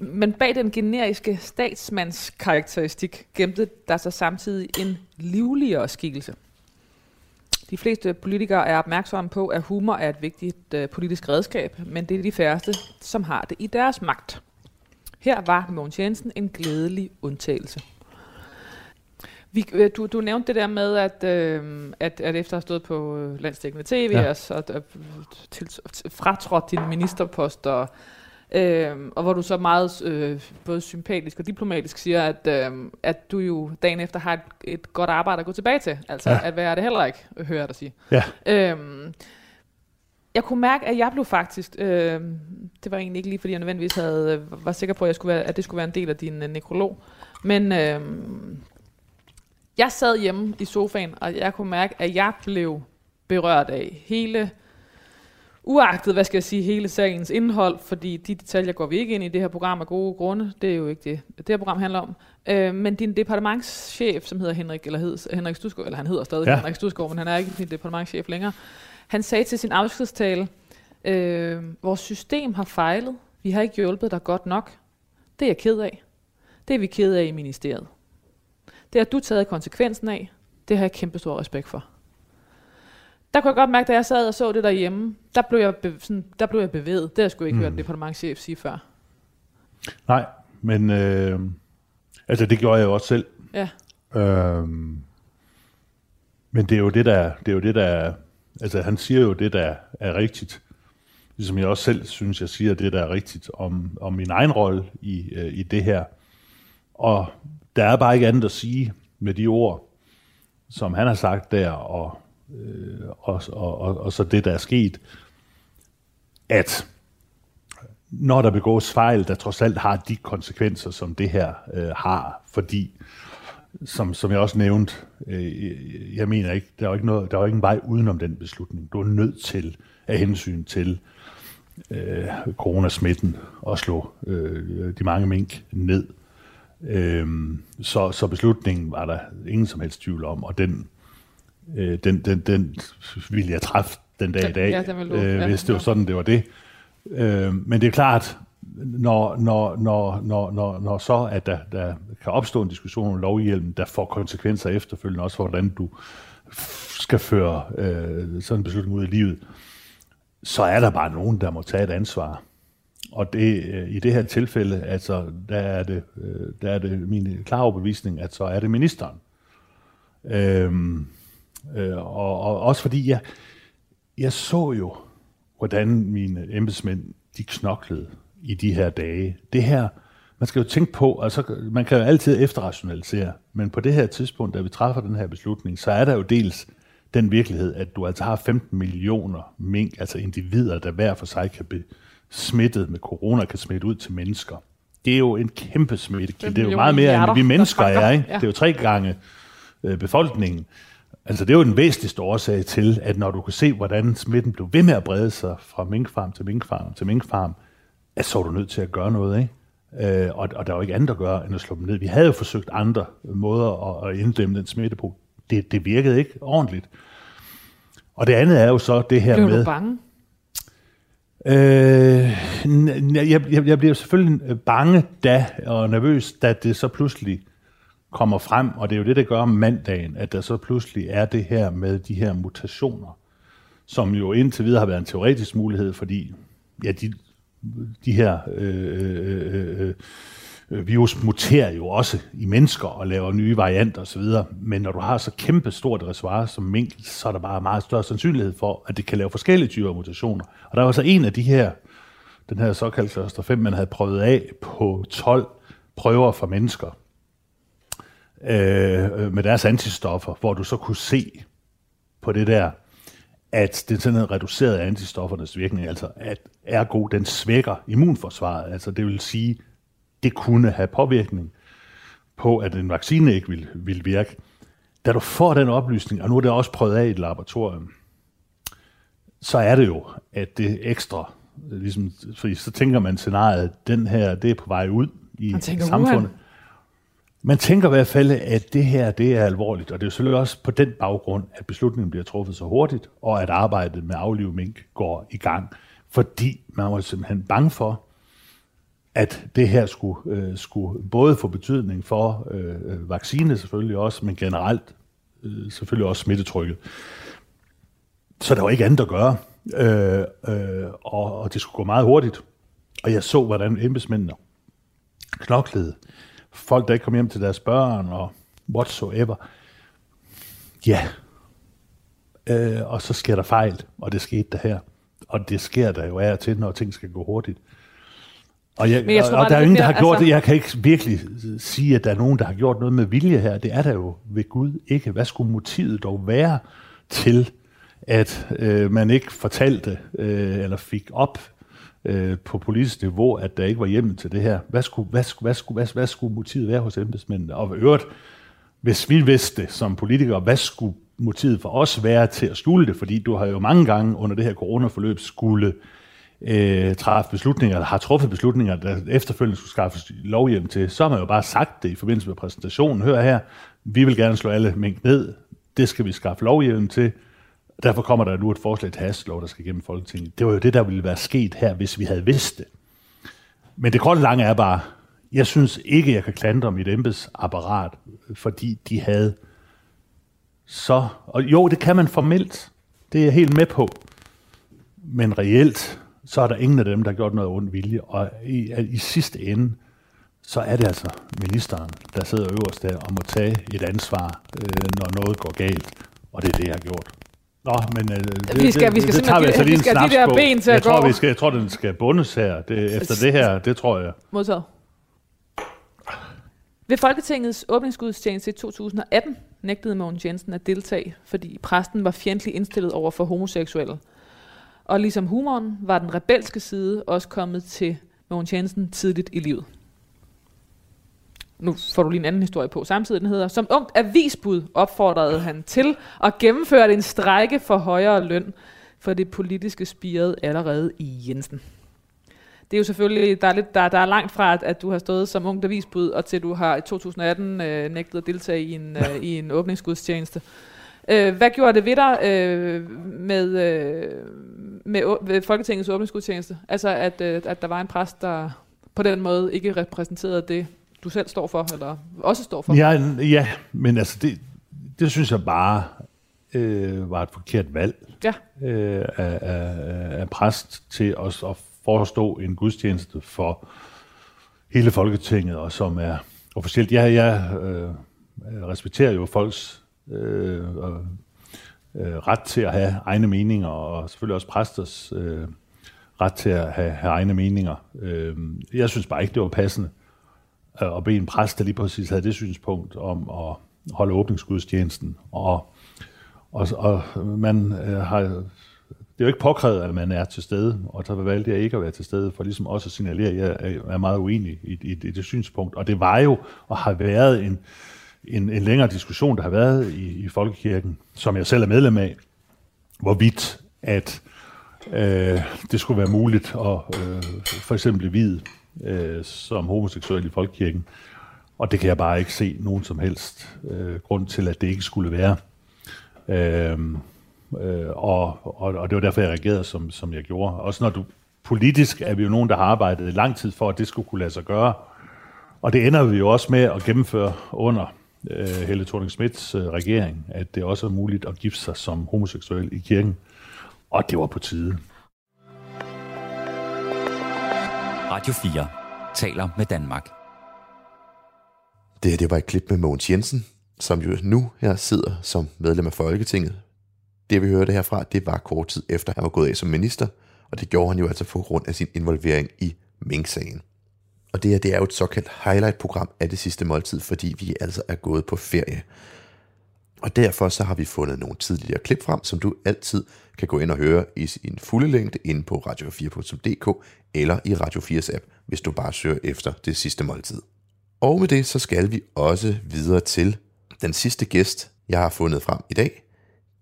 Men bag den generiske statsmandskarakteristik gemte der sig samtidig en livligere skikkelse. De fleste politikere er opmærksomme på, at humor er et vigtigt øh, politisk redskab, men det er de færreste, som har det i deres magt. Her var Mogens Jensen en glædelig undtagelse. Vi, øh, du, du nævnte det der med, at, øh, at, at efter at have stået på øh, landstækkende tv Ja. og så øh, til, fratrådt din ministerpost, og, øh, og hvor du så meget øh, både sympatisk og diplomatisk siger, at, øh, at du jo dagen efter har et, et godt arbejde at gå tilbage til. Altså Ja. at være det heller ikke, hører jeg dig sige. Ja. Øhm, jeg kunne mærke, at jeg blev faktisk, øh, det var egentlig ikke lige, fordi jeg nødvendigvis havde, øh, var sikker på, at, jeg skulle være, at det skulle være en del af din øh, nekrolog, men øh, jeg sad hjemme i sofaen, og jeg kunne mærke, at jeg blev berørt af hele, uagtet, hvad skal jeg sige, hele sagens indhold, fordi de detaljer går vi ikke ind i det her program af gode grunde, det er jo ikke det, det her program handler om. Øh, men din departementschef, som hedder Henrik, eller hed, Henrik Stusgaard, eller han hedder stadig Ja. Henrik Stusgaard, men han er ikke din departementschef længere, han sagde til sin afskedstale, øh, vores system har fejlet, vi har ikke hjulpet dig godt nok. Det er jeg ked af. Det er vi ked af i ministeriet. Det har du taget konsekvensen af. Det har jeg kæmpe stor respekt for. Der kunne jeg godt mærke, da jeg sad og så det derhjemme, der blev jeg, be, sådan, der blev jeg bevæget. Det har jeg sgu ikke mm. hørt en departementchef sige før. Nej, men øh, altså det gjorde jeg jo også selv. Ja, Øhm, men det er jo det, der, det er jo det, der er, altså han siger jo det, der er rigtigt. Ligesom jeg også selv synes, jeg siger det, der er rigtigt om, om min egen rolle i, øh, i det her. Og der er bare ikke andet at sige med de ord, som han har sagt der, og, øh, og, og, og, og så det, der er sket, at når der begås fejl, der trods alt har de konsekvenser, som det her øh, har, fordi som, som jeg også nævnte, øh, jeg mener ikke, der er jo ikke, noget, der er jo ikke en vej udenom den beslutning. Du er nødt til, af hensyn til øh, coronasmitten, at slå øh, de mange mink ned. Øh, så, så beslutningen var der ingen som helst tvivl om, og den, øh, den, den, den ville jeg træffe den dag i dag, Ja, den øh, ja. hvis det var sådan, det var det. Øh, men det er klart, når, når, når, når, når, når så at der, der kan opstå en diskussion om lovhjelmen, der får konsekvenser efterfølgende, også for hvordan du skal føre øh, sådan en beslutning ud i livet, så er der bare nogen, der må tage et ansvar. Og det, øh, i det her tilfælde, altså, der er det, øh, der er det min klare overbevisning, at så er det ministeren. Øhm, øh, og, og også fordi jeg, jeg så jo, hvordan mine embedsmænd, de knoklede i de her dage. Det her, man skal jo tænke på, altså man kan jo altid efterrationalisere, men på det her tidspunkt, da vi træffer den her beslutning, så er der jo dels den virkelighed, at du altså har 15 millioner mink, altså individer, der hver for sig kan blive smittet med corona, kan smitte ud til mennesker. Det er jo en kæmpe smittekilde. Det er jo meget mere, end vi mennesker er. Ikke? Ja. Det er jo tre gange øh, befolkningen. Altså det er jo den væsentligste årsag til, at når du kan se, hvordan smitten blev ved med at brede sig fra minkfarm til minkfarm til minkfarm, at så er du nødt til at gøre noget, ikke? Øh, og, og der var ikke andet at gøre, end at slå dem ned. Vi havde jo forsøgt andre måder at, at inddæmme den smitte på. Det, det virkede ikke ordentligt. Og det andet er jo så det her Blev med... du bange? Øh, jeg, jeg, jeg bliver selvfølgelig bange da, og nervøs, da det så pludselig kommer frem, og det er jo det, der gør om mandagen, at der så pludselig er det her med de her mutationer, som jo indtil videre har været en teoretisk mulighed, fordi ja, de, de her øh, øh, øh, øh virus muterer jo også i mennesker og laver nye varianter osv., men når du har så kæmpe stort reservoir som mink, så er der bare meget større sandsynlighed for, at det kan lave forskellige typer mutationer. Og der var så en af de her, den her såkaldte cluster 5, man havde prøvet af på 12 prøver for mennesker øh, med deres antistoffer, hvor du så kunne se på det der, at det sådan en reduceret antistoffernes virkning, altså at ergo den svækker immunforsvaret. Altså det vil sige, det kunne have påvirkning på, at en vaccine ikke vil, vil virke. Da du får den oplysning, og nu er det også prøvet af i et laboratorium, så er det jo, at det ekstra, ligesom, fordi så tænker man scenariet, den her, det er på vej ud i Man tænker, samfundet. Wuhan. Man tænker i hvert fald, at det her det er alvorligt, og det er jo selvfølgelig også på den baggrund, at beslutningen bliver truffet så hurtigt, og at arbejdet med aflive mink går i gang, fordi man var simpelthen bange for, at det her skulle, øh, skulle både få betydning for øh, øh, vaccine selvfølgelig også, men generelt øh, selvfølgelig også smittetrykket. Så der var ikke andet at gøre, øh, øh, og, og det skulle gå meget hurtigt. Og jeg så, hvordan embedsmændene knoklede. Folk, der ikke kom hjem til deres børn og whatsoever. Ja. Øh, og så sker der fejl, og det skete der her. Og det sker der jo af og til, når ting skal gå hurtigt. Og, jeg, Men jeg og, tror og der er ingen, der har gjort altså- det. Jeg kan ikke virkelig sige, at der er nogen, der har gjort noget med vilje her. Det er der jo ved Gud ikke. Hvad skulle motivet dog være til, at øh, man ikke fortalte øh, eller fik op øh, på politisk niveau, at der ikke var hjemmel til det her? Hvad skulle, hvad skulle, hvad skulle, hvad, hvad skulle motivet være hos embedsmændene? Og i øvrigt, hvis vi vidste det som politikere, hvad skulle motivet for os være til at skjule det? Fordi du har jo mange gange under det her coronaforløb skulle øh, træffe beslutninger, eller har truffet beslutninger, der efterfølgende skulle skaffes lovhjem til, så har man jo bare sagt det i forbindelse med præsentationen. Hør her, vi vil gerne slå alle mink ned, det skal vi skaffe lovhjem til, derfor kommer der nu et forslag til hastelov, der skal gennem Folketinget. Det var jo det, der ville være sket her, hvis vi havde vidst det. Men det korte lange er bare, jeg synes ikke, jeg kan klandre mit embedsapparat, fordi de havde så... Og jo, det kan man formelt. Det er jeg helt med på. Men reelt, så er der ingen af dem, der har gjort noget ondt vilje. Og i, i sidste ende, så er det altså ministeren, der sidder øverst der og må tage et ansvar, øh, når noget går galt. Og det er det, jeg har gjort. Nå, men øh, det, Vi skal- det, vi skal det tager vi altså lige vi en skal have de snaps der på. ben til jeg at tror, gå. vi skal, jeg tror, den skal bundes her. Det, efter det her, det tror jeg. Modtaget. Ved Folketingets åbningsgudstjeneste i 2018 nægtede Mogens Jensen at deltage, fordi præsten var fjendtlig indstillet over for homoseksuelle. Og ligesom humoren var den rebelske side også kommet til Mogens Jensen tidligt i livet. Nu får du lige en anden historie på samtidig, den hedder, som ungt avisbud opfordrede han til at gennemføre en strække for højere løn for det politiske spiret allerede i Jensen. Det er jo selvfølgelig, der er, lidt, der, der er langt fra, at, at du har stået som ung avisbud, og til du har i 2018 øh, nægtet at deltage i en, øh, i en åbningsgudstjeneste. Øh, hvad gjorde det ved dig øh, med, øh, med, med Folketingets åbningsgudstjeneste? Altså, at, øh, at der var en præst, der på den måde ikke repræsenterede det, du selv står for, eller også står for? Ja, ja men altså, det, det synes jeg bare øh, var et forkert valg Ja. øh, af, af, af præst til at, at forestå en gudstjeneste for hele Folketinget, og som er officielt. Jeg, jeg øh, respekterer jo folks øh, øh, øh, ret til at have egne meninger, og selvfølgelig også præsters øh, ret til at have, have egne meninger. Øh, jeg synes bare ikke, det var passende øh, Øh, at bede en præst, der lige præcis havde det synspunkt om at holde åbningsgudstjenesten. Og, og, og man øh, har, det er jo ikke påkrævet, at man er til stede, og så valgte jeg ikke at være til stede, for ligesom også at signalere, at jeg er- er meget uenig i, i, i det synspunkt. Og det var jo, og har været en, en, en længere diskussion, der har været i, i Folkekirken, som jeg selv er medlem af, hvorvidt at øh, det skulle være muligt at øh, for eksempel vide øh, som homoseksuel i folkekirken. Og det kan jeg bare ikke se nogen som helst øh, grund til, at det ikke skulle være. Øh, øh, og, og, og det var derfor, jeg reagerede, som, som jeg gjorde. Også når du politisk er vi jo nogen, der har arbejdet lang tid for, at det skulle kunne lade sig gøre. Og det ender vi jo også med at gennemføre under øh, Helle thorning Smiths øh, regering, at det også er muligt at gifte sig som homoseksuel i kirken. Og det var på tide. Radio 4 taler med Danmark. Det her det var et klip med Mogens Jensen, som jo nu her sidder som medlem af Folketinget. Det vi hørte herfra, det var kort tid efter, han var gået af som minister, og det gjorde han jo altså på grund af sin involvering i Mink-sagen. Og det her, det er jo et såkaldt highlight-program af det sidste måltid, fordi vi altså er gået på ferie. Og derfor så har vi fundet nogle tidligere klip frem, som du altid kan gå ind og høre i sin fulde længde inde på radio4.dk eller i Radio 4's app, hvis du bare søger efter det sidste måltid. Og med det så skal vi også videre til den sidste gæst, jeg har fundet frem i dag.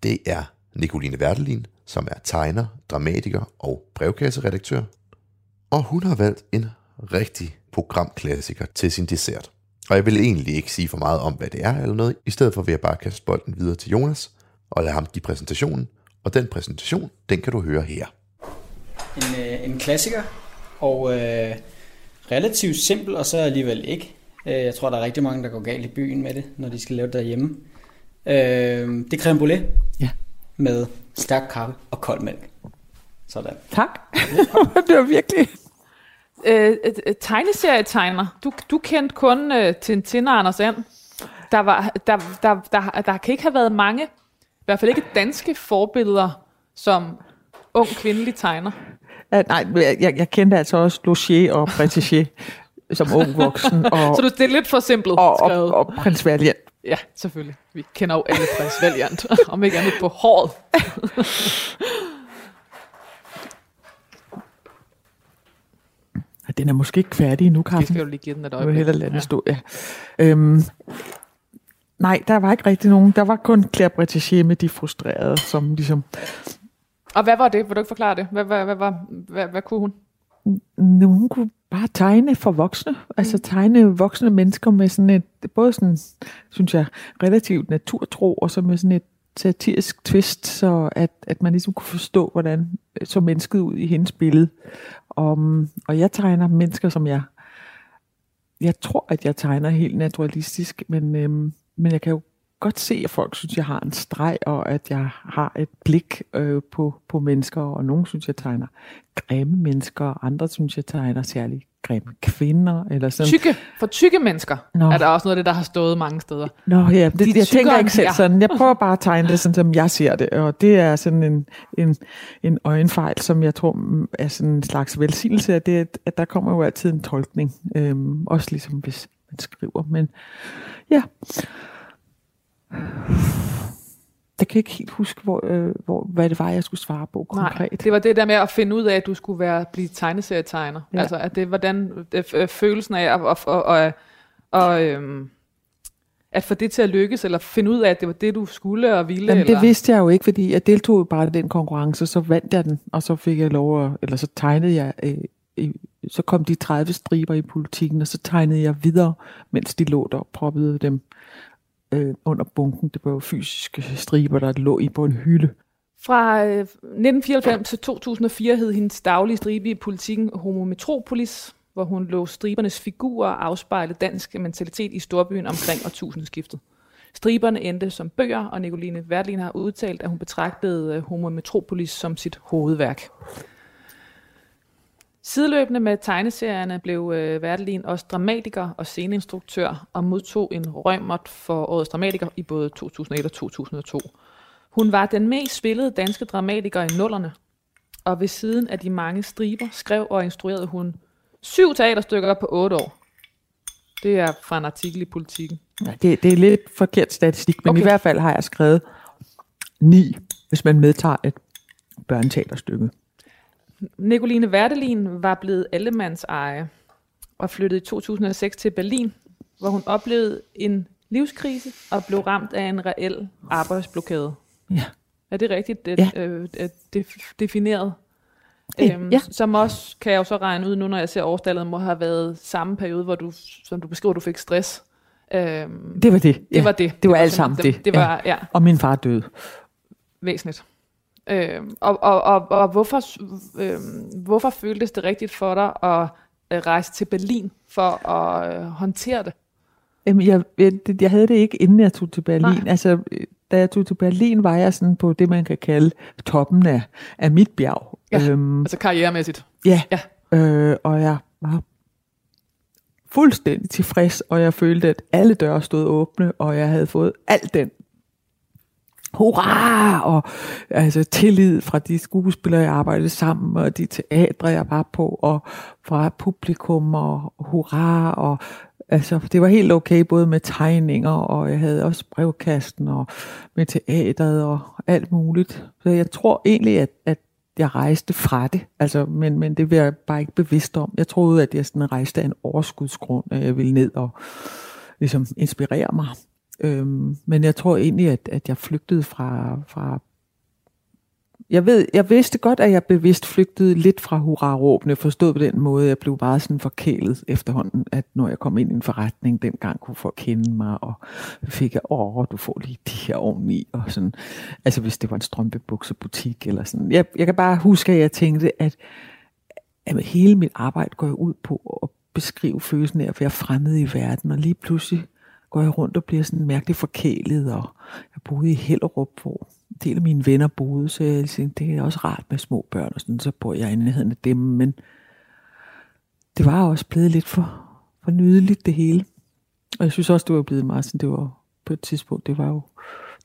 Det er Nicoline Wertelin, som er tegner, dramatiker og brevkasseredaktør. Og hun har valgt en rigtig programklassiker til sin dessert. Og jeg vil egentlig ikke sige for meget om, hvad det er eller noget. I stedet for vil jeg bare kaste bolden videre til Jonas og lade ham give præsentationen. Og den præsentation, den kan du høre her. En, øh, en klassiker, og øh, relativt simpel, og så alligevel ikke. Øh, jeg tror, der er rigtig mange, der går galt i byen med det, når de skal lave det derhjemme. Øh, det er creme brulee Ja. med stærk kaffe og kold mælk. Sådan. Tak. det var virkelig... Øh, tegneserietegner. Du, du kendte kun øh, Tintin og Anders And. Der, var, der, der, der, der kan ikke have været mange, i hvert fald ikke danske forbilleder, som ung kvindelig tegner. Ja, nej, jeg, jeg, kendte altså også Logier og Pretiché som ung voksen. Og, Så du, det er lidt for simpelt og, og, skrevet. og prins Valiant. Ja, selvfølgelig. Vi kender jo alle prins Valiant, om ikke andet på håret. Den er måske ikke færdig endnu, Det Carsten. skal du lige give den et øjeblik. hellere lade den stå, ja. Øhm, nej, der var ikke rigtig nogen. Der var kun Claire Bretéché med de frustrerede, som ligesom... Og hvad var det? Vil du ikke forklare det? Hvad, hvad, hvad, hvad, hvad, hvad kunne hun? Nogen kunne bare tegne for voksne. Altså tegne voksne mennesker med sådan et, både sådan, synes jeg, relativt naturtro, og så med sådan et satirisk twist, så at, at man ligesom kunne forstå, hvordan så mennesket ud i hendes billede. Og, og jeg tegner mennesker, som jeg... Jeg tror, at jeg tegner helt naturalistisk, men, øhm, men jeg kan jo godt se, at folk synes, jeg har en streg, og at jeg har et blik øh, på, på mennesker, og nogen synes, jeg tegner grimme mennesker, og andre synes, jeg tegner særligt grimme kvinder, eller sådan. Tykke, for tykke mennesker Nå. er der også noget af det, der har stået mange steder. Nå ja, det, De jeg tænker ikke selv sådan. Jeg prøver bare at tegne det, sådan som jeg ser det, og det er sådan en, en, en øjenfejl, som jeg tror er sådan en slags velsignelse af det, at, at der kommer jo altid en tolkning, øhm, også ligesom hvis man skriver, men ja. Jeg kan ikke helt huske, hvor, øh, hvor, hvad det var, jeg skulle svare på konkret. Nej, det var det der med at finde ud af, at du skulle være blive tegneserietegner. Ja. Altså, at det hvordan det, øh, følelsen af at, og, og, og, og øhm, at få det til at lykkes, eller finde ud af, at det var det, du skulle og ville. Jamen, eller? det vidste jeg jo ikke, fordi jeg deltog jo bare i den konkurrence, så vandt jeg den, og så fik jeg lov at, eller så tegnede jeg, øh, så kom de 30 striber i politikken, og så tegnede jeg videre, mens de lå der og proppede dem øh, under bunken. Det var jo fysiske striber, der lå i på en hylde. Fra øh, 1994 til 2004 hed hendes daglige stribe i politikken Homo Metropolis, hvor hun lå stribernes figurer afspejle dansk mentalitet i storbyen omkring årtusindskiftet. Striberne endte som bøger, og Nicoline Wertlin har udtalt, at hun betragtede øh, Homo Metropolis som sit hovedværk. Sideløbende med tegneserierne blev øh, Wertelin også dramatiker og sceneinstruktør og modtog en rømmert for årets dramatiker i både 2001 og 2002. Hun var den mest spillede danske dramatiker i nullerne, og ved siden af de mange striber skrev og instruerede hun syv teaterstykker på otte år. Det er fra en artikel i Politiken. Ja, det, det er lidt forkert statistik, men. Okay. i hvert fald har jeg skrevet ni, hvis man medtager et børneteaterstykke. Nicoline Wertelin var blevet allemands eje og flyttede i 2006 til Berlin, hvor hun oplevede en livskrise og blev ramt af en reel arbejdsblokade. Ja. Er det rigtigt det, Ja. øh, det defineret? Ja, Øhm, ja. Som også, kan jeg jo så regne ud nu, når jeg ser årstallet, må have været samme periode, hvor du, som du beskriver, du fik stress. Øhm, Det var det. det var det. Det var alt sådan- sammen det. Det var, ja, Og min far døde. væsentligt. Øhm, og, og, og, og hvorfor, øhm, hvorfor føltes det rigtigt for dig at øh, rejse til Berlin for at øh, håndtere det? Jamen, jeg, jeg, jeg havde det ikke, inden jeg tog til Berlin. Nej. Altså, øh, da jeg tog til Berlin, var jeg sådan på det, man kan kalde toppen af, af mit bjerg. Ja. Øhm, Altså karrieremæssigt. ja. Ja. Øh, og jeg var fuldstændig tilfreds, og jeg følte, at alle døre stod åbne, og jeg havde fået alt den hurra, og altså tillid fra de skuespillere, jeg arbejdede sammen med, og de teatre, jeg var på, og fra publikum, og hurra, og altså, det var helt okay, både med tegninger, og jeg havde også brevkasten, og med teateret, og alt muligt. Så jeg tror egentlig, at, at jeg rejste fra det, altså, men, men det var jeg bare ikke bevidst om. Jeg troede, at jeg sådan rejste af en overskudsgrund, at jeg ville ned og ligesom inspirere mig. Øhm, men jeg tror egentlig, at, at jeg flygtede fra, fra jeg, ved, jeg vidste godt, at jeg bevidst flygtede lidt fra hurraråbene, forstået på den måde, jeg blev bare sådan forkælet efterhånden, at når jeg kom ind i en forretning, dengang kunne folk kende mig, og fik jeg, åh, du får lige de her oveni, og sådan, altså hvis det var en strømpebuksebutik, eller sådan. Jeg, jeg kan bare huske, at jeg tænkte, at, at hele mit arbejde går ud på at beskrive følelsen af at være fremmed i verden, og lige pludselig går jeg rundt og bliver sådan mærkeligt forkælet, og jeg boede i Hellerup, hvor en del af mine venner boede, så jeg tænkte, det er også rart med små børn, og sådan, så bor jeg i nærheden af dem, men det var også blevet lidt for, for nydeligt det hele. Og jeg synes også, det var blevet meget sådan, det var på et tidspunkt, det var jo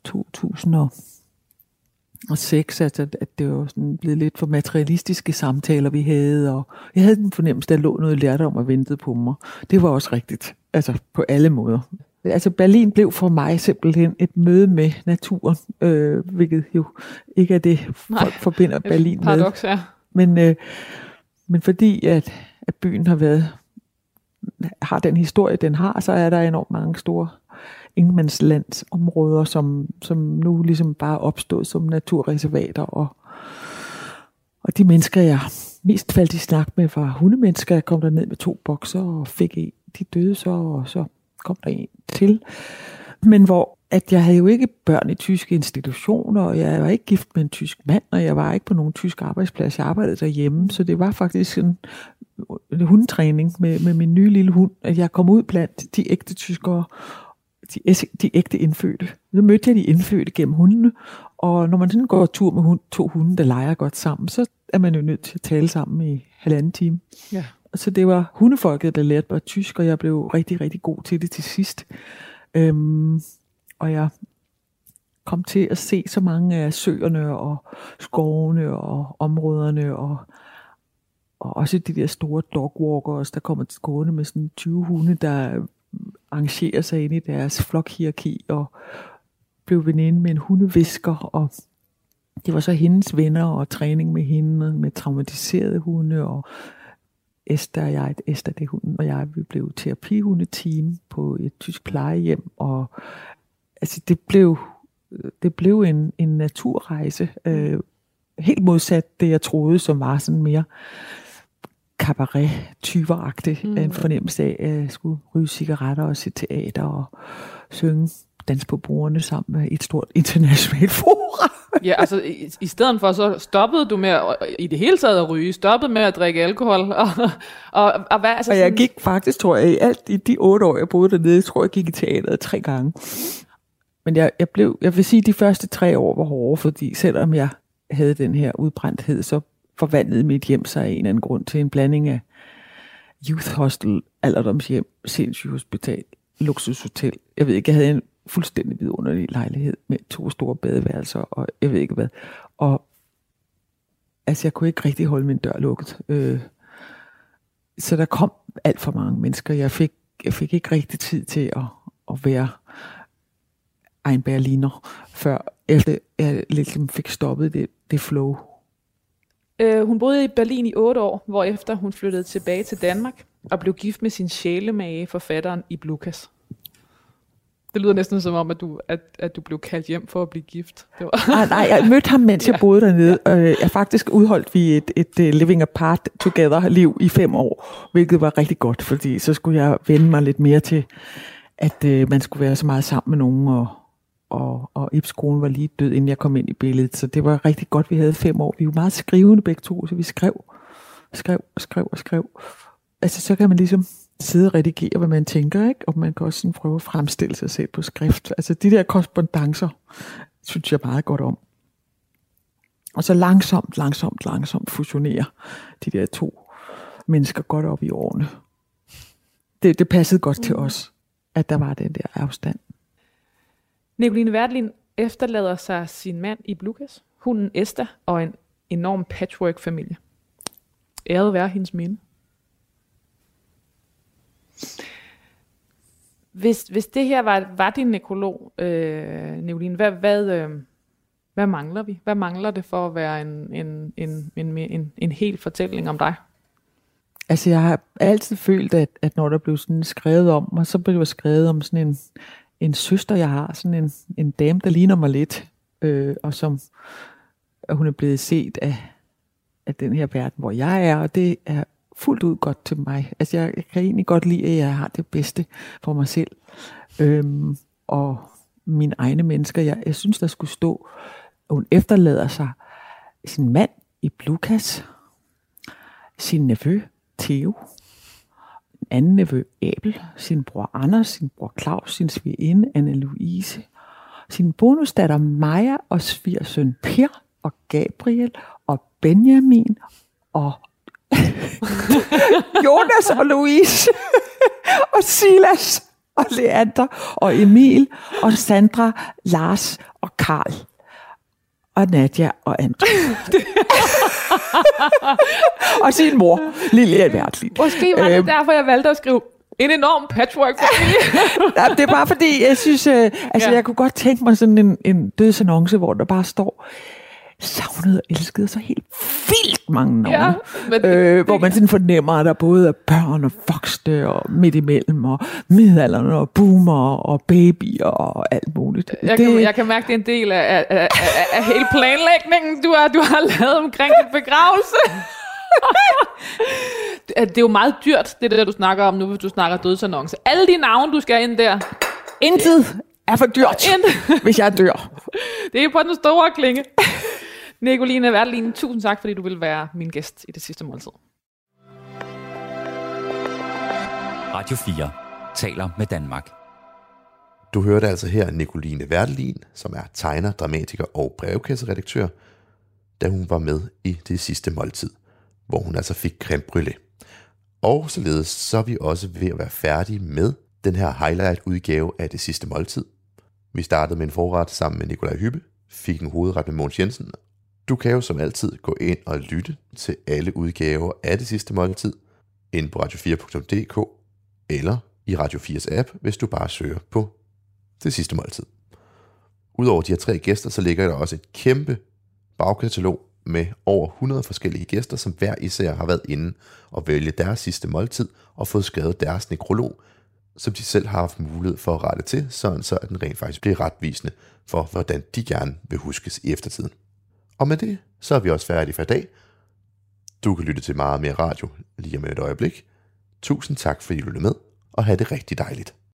2006, altså, at det var sådan blevet lidt for materialistiske samtaler, vi havde, og jeg havde den fornemmelse, at der lå noget lærdom og ventede på mig. Det var også rigtigt, altså på alle måder. Altså Berlin blev for mig simpelthen et møde med naturen, øh, hvilket jo ikke er det, folk Nej, forbinder Berlin med. Paradox, ja. Men, øh, men fordi at, at byen har været har den historie, den har, så er der enormt mange store ingenmandslandsområder, som, som nu ligesom bare er opstået som naturreservater. Og, og de mennesker, jeg mest faldt i snak med, var hundemennesker. Jeg kom der ned med to bokser og fik en. De døde så, og så kom der en til. Men hvor at jeg havde jo ikke børn i tyske institutioner, og jeg var ikke gift med en tysk mand, og jeg var ikke på nogen tysk arbejdsplads. Jeg arbejdede derhjemme, så det var faktisk en, en hundetræning med, med min nye lille hund, at jeg kom ud blandt de ægte tyskere, de, de ægte indfødte. Så mødte jeg de indfødte gennem hundene, og når man sådan går tur med hund, to hunde, der leger godt sammen, så er man jo nødt til at tale sammen i halvanden time. Ja. Så det var hundefolket, der lærte mig tysk, og jeg blev rigtig, rigtig god til det til sidst. Øhm, og jeg kom til at se så mange af søerne og skovene og områderne og, og også de der store dogwalkers, der kommer til skåne med sådan 20 hunde, der arrangerer sig ind i deres flokhierarki og blev veninde med en hundevisker og det var så hendes venner og træning med hende med traumatiserede hunde og Esther og jeg, Esther det er hunden, og jeg, vi blev terapihundeteam på et tysk plejehjem, og altså det blev, det blev en, en naturrejse, øh, helt modsat det, jeg troede, som var sådan mere cabaret-tyveragtig, mm. en fornemmelse af, at jeg skulle ryge cigaretter og se teater og synge dans på bordene sammen med et stort internationalt forum. Ja, altså i, i stedet for, så stoppede du med at, i det hele taget at ryge, stoppede med at drikke alkohol, og, og, og hvad, altså Og jeg sådan- gik faktisk, tror jeg, i alt i de otte år, jeg boede dernede, tror jeg, jeg gik i teateret tre gange. Men jeg, jeg blev, jeg vil sige, de første tre år var hårde, fordi selvom jeg havde den her udbrændthed, så forvandlede mit hjem sig af en eller anden grund til en blanding af youth hostel, alderdomshjem, sindssygt hospital, luksushotel. Jeg ved ikke, jeg havde en fuldstændig vidunderlig lejlighed med to store badeværelser, og jeg ved ikke hvad. Og altså, jeg kunne ikke rigtig holde min dør lukket. Øh, så der kom alt for mange mennesker. Jeg fik, jeg fik ikke rigtig tid til at, at være en berliner, før efter jeg ligesom fik stoppet det, det flow. Øh, hun boede i Berlin i otte år, hvorefter hun flyttede tilbage til Danmark og blev gift med sin sjælemage, forfatteren i Lukas. Det lyder næsten som om, at du, at, at du blev kaldt hjem for at blive gift. Det var. Nej, nej, jeg mødte ham, mens jeg Ja. boede dernede. Øh, Jeg faktisk udholdt vi et, et øh, living apart together liv i fem år, hvilket var rigtig godt, fordi så skulle jeg vende mig lidt mere til, at øh, man skulle være så meget sammen med nogen, og, og, og Ibs kone var lige død, inden jeg kom ind i billedet. Så det var rigtig godt, vi havde fem år. Vi var meget skrivende begge to, så vi skrev, skrev og skrev og skrev. Altså, så kan man ligesom sidde og redigere, hvad man tænker, ikke? Og man kan også sådan prøve at fremstille sig selv på skrift. Altså, de der korrespondencer, synes jeg meget godt om. Og så langsomt, langsomt, langsomt fusionere de der to mennesker godt op i årene. Det, det passede godt til os, at der var den der afstand. Nicoline Wertlin efterlader sig sin mand i Blukas, hunden Esther og en enorm patchwork-familie. Æret være hendes minde. Hvis, hvis det her var, var din nekrolog, øh, Nicoline, hvad, hvad, øh, hvad mangler vi? Hvad mangler det for at være en, en, en, en, en, en hel fortælling om dig? Altså, jeg har altid følt, at, at når der blev sådan skrevet om mig, så blev der skrevet om sådan en, en søster, jeg har. Sådan en, en dame, der ligner mig lidt. Øh, og som og hun er blevet set af, af den her verden, hvor jeg er. Og det er fuldt ud godt til mig. Altså, jeg, jeg kan egentlig godt lide, at jeg har det bedste for mig selv. Øhm, og mine egne mennesker. Jeg, jeg synes, der skulle stå, at hun efterlader sig sin mand i Blukas, sin nevø Theo, en anden nevø Abel, sin bror Anders, sin bror Claus, sin svigerinde Anne-Louise, sin bonusdatter Maja og svigersøn Per og Gabriel og Benjamin og Jonas og Louise og Silas og Leander og Emil og Sandra, Lars og Karl og Nadia og Andre. og sin mor, Lille Wertlin. Måske var det derfor, jeg valgte at skrive en enorm patchwork-familie. Ja, det er bare fordi, jeg synes, øh, altså Ja. jeg kunne godt tænke mig sådan en, en dødsannonce, hvor der bare står, savnet og elsket så helt vildt mange navne. Ja, men det- øh, hvor man sådan fornemmer, at der både er børn og voksne og midt imellem, og midalderne og boomer og babyer og alt muligt. Jeg, det... kan, jeg kan mærke, det er en del af, af, af, af, af hele planlægningen, du har, du har lavet omkring din begravelse. det er- det jo meget dyrt, det der, du snakker om nu, hvis du snakker dødsannonce. Alle de navne, du skal ind der, Intet er for dyrt, ind. hvis jeg dør. det er på den store klinge. Nicoline Wertelin, tusind tak, fordi du vil være min gæst i det sidste måltid. Radio 4 taler med Danmark. Du hørte altså her Nicoline Wertelin, som er tegner, dramatiker og brevkasseredaktør, da hun var med i det sidste måltid, hvor hun altså fik creme brûlée. Og således så er vi også ved at være færdige med den her highlight-udgave af det sidste måltid. Vi startede med en forret sammen med Nikolaj Hyppe, fik en hovedret med Mogens Jensen. Du kan jo som altid gå ind og lytte til alle udgaver af det sidste måltid, ind på radio4.dk eller i Radio 4's app, hvis du bare søger på det sidste måltid. Udover de her tre gæster, så ligger der også et kæmpe bagkatalog med over 100 forskellige gæster, som hver især har været inde og vælge deres sidste måltid og fået skrevet deres nekrolog, som de selv har haft mulighed for at rette til, sådan så at den rent faktisk bliver retvisende for, hvordan de gerne vil huskes i eftertiden. Og med det, så er vi også færdige for i dag. Du kan lytte til meget mere radio lige om et øjeblik. Tusind tak, fordi du lyttede med, og have det rigtig dejligt.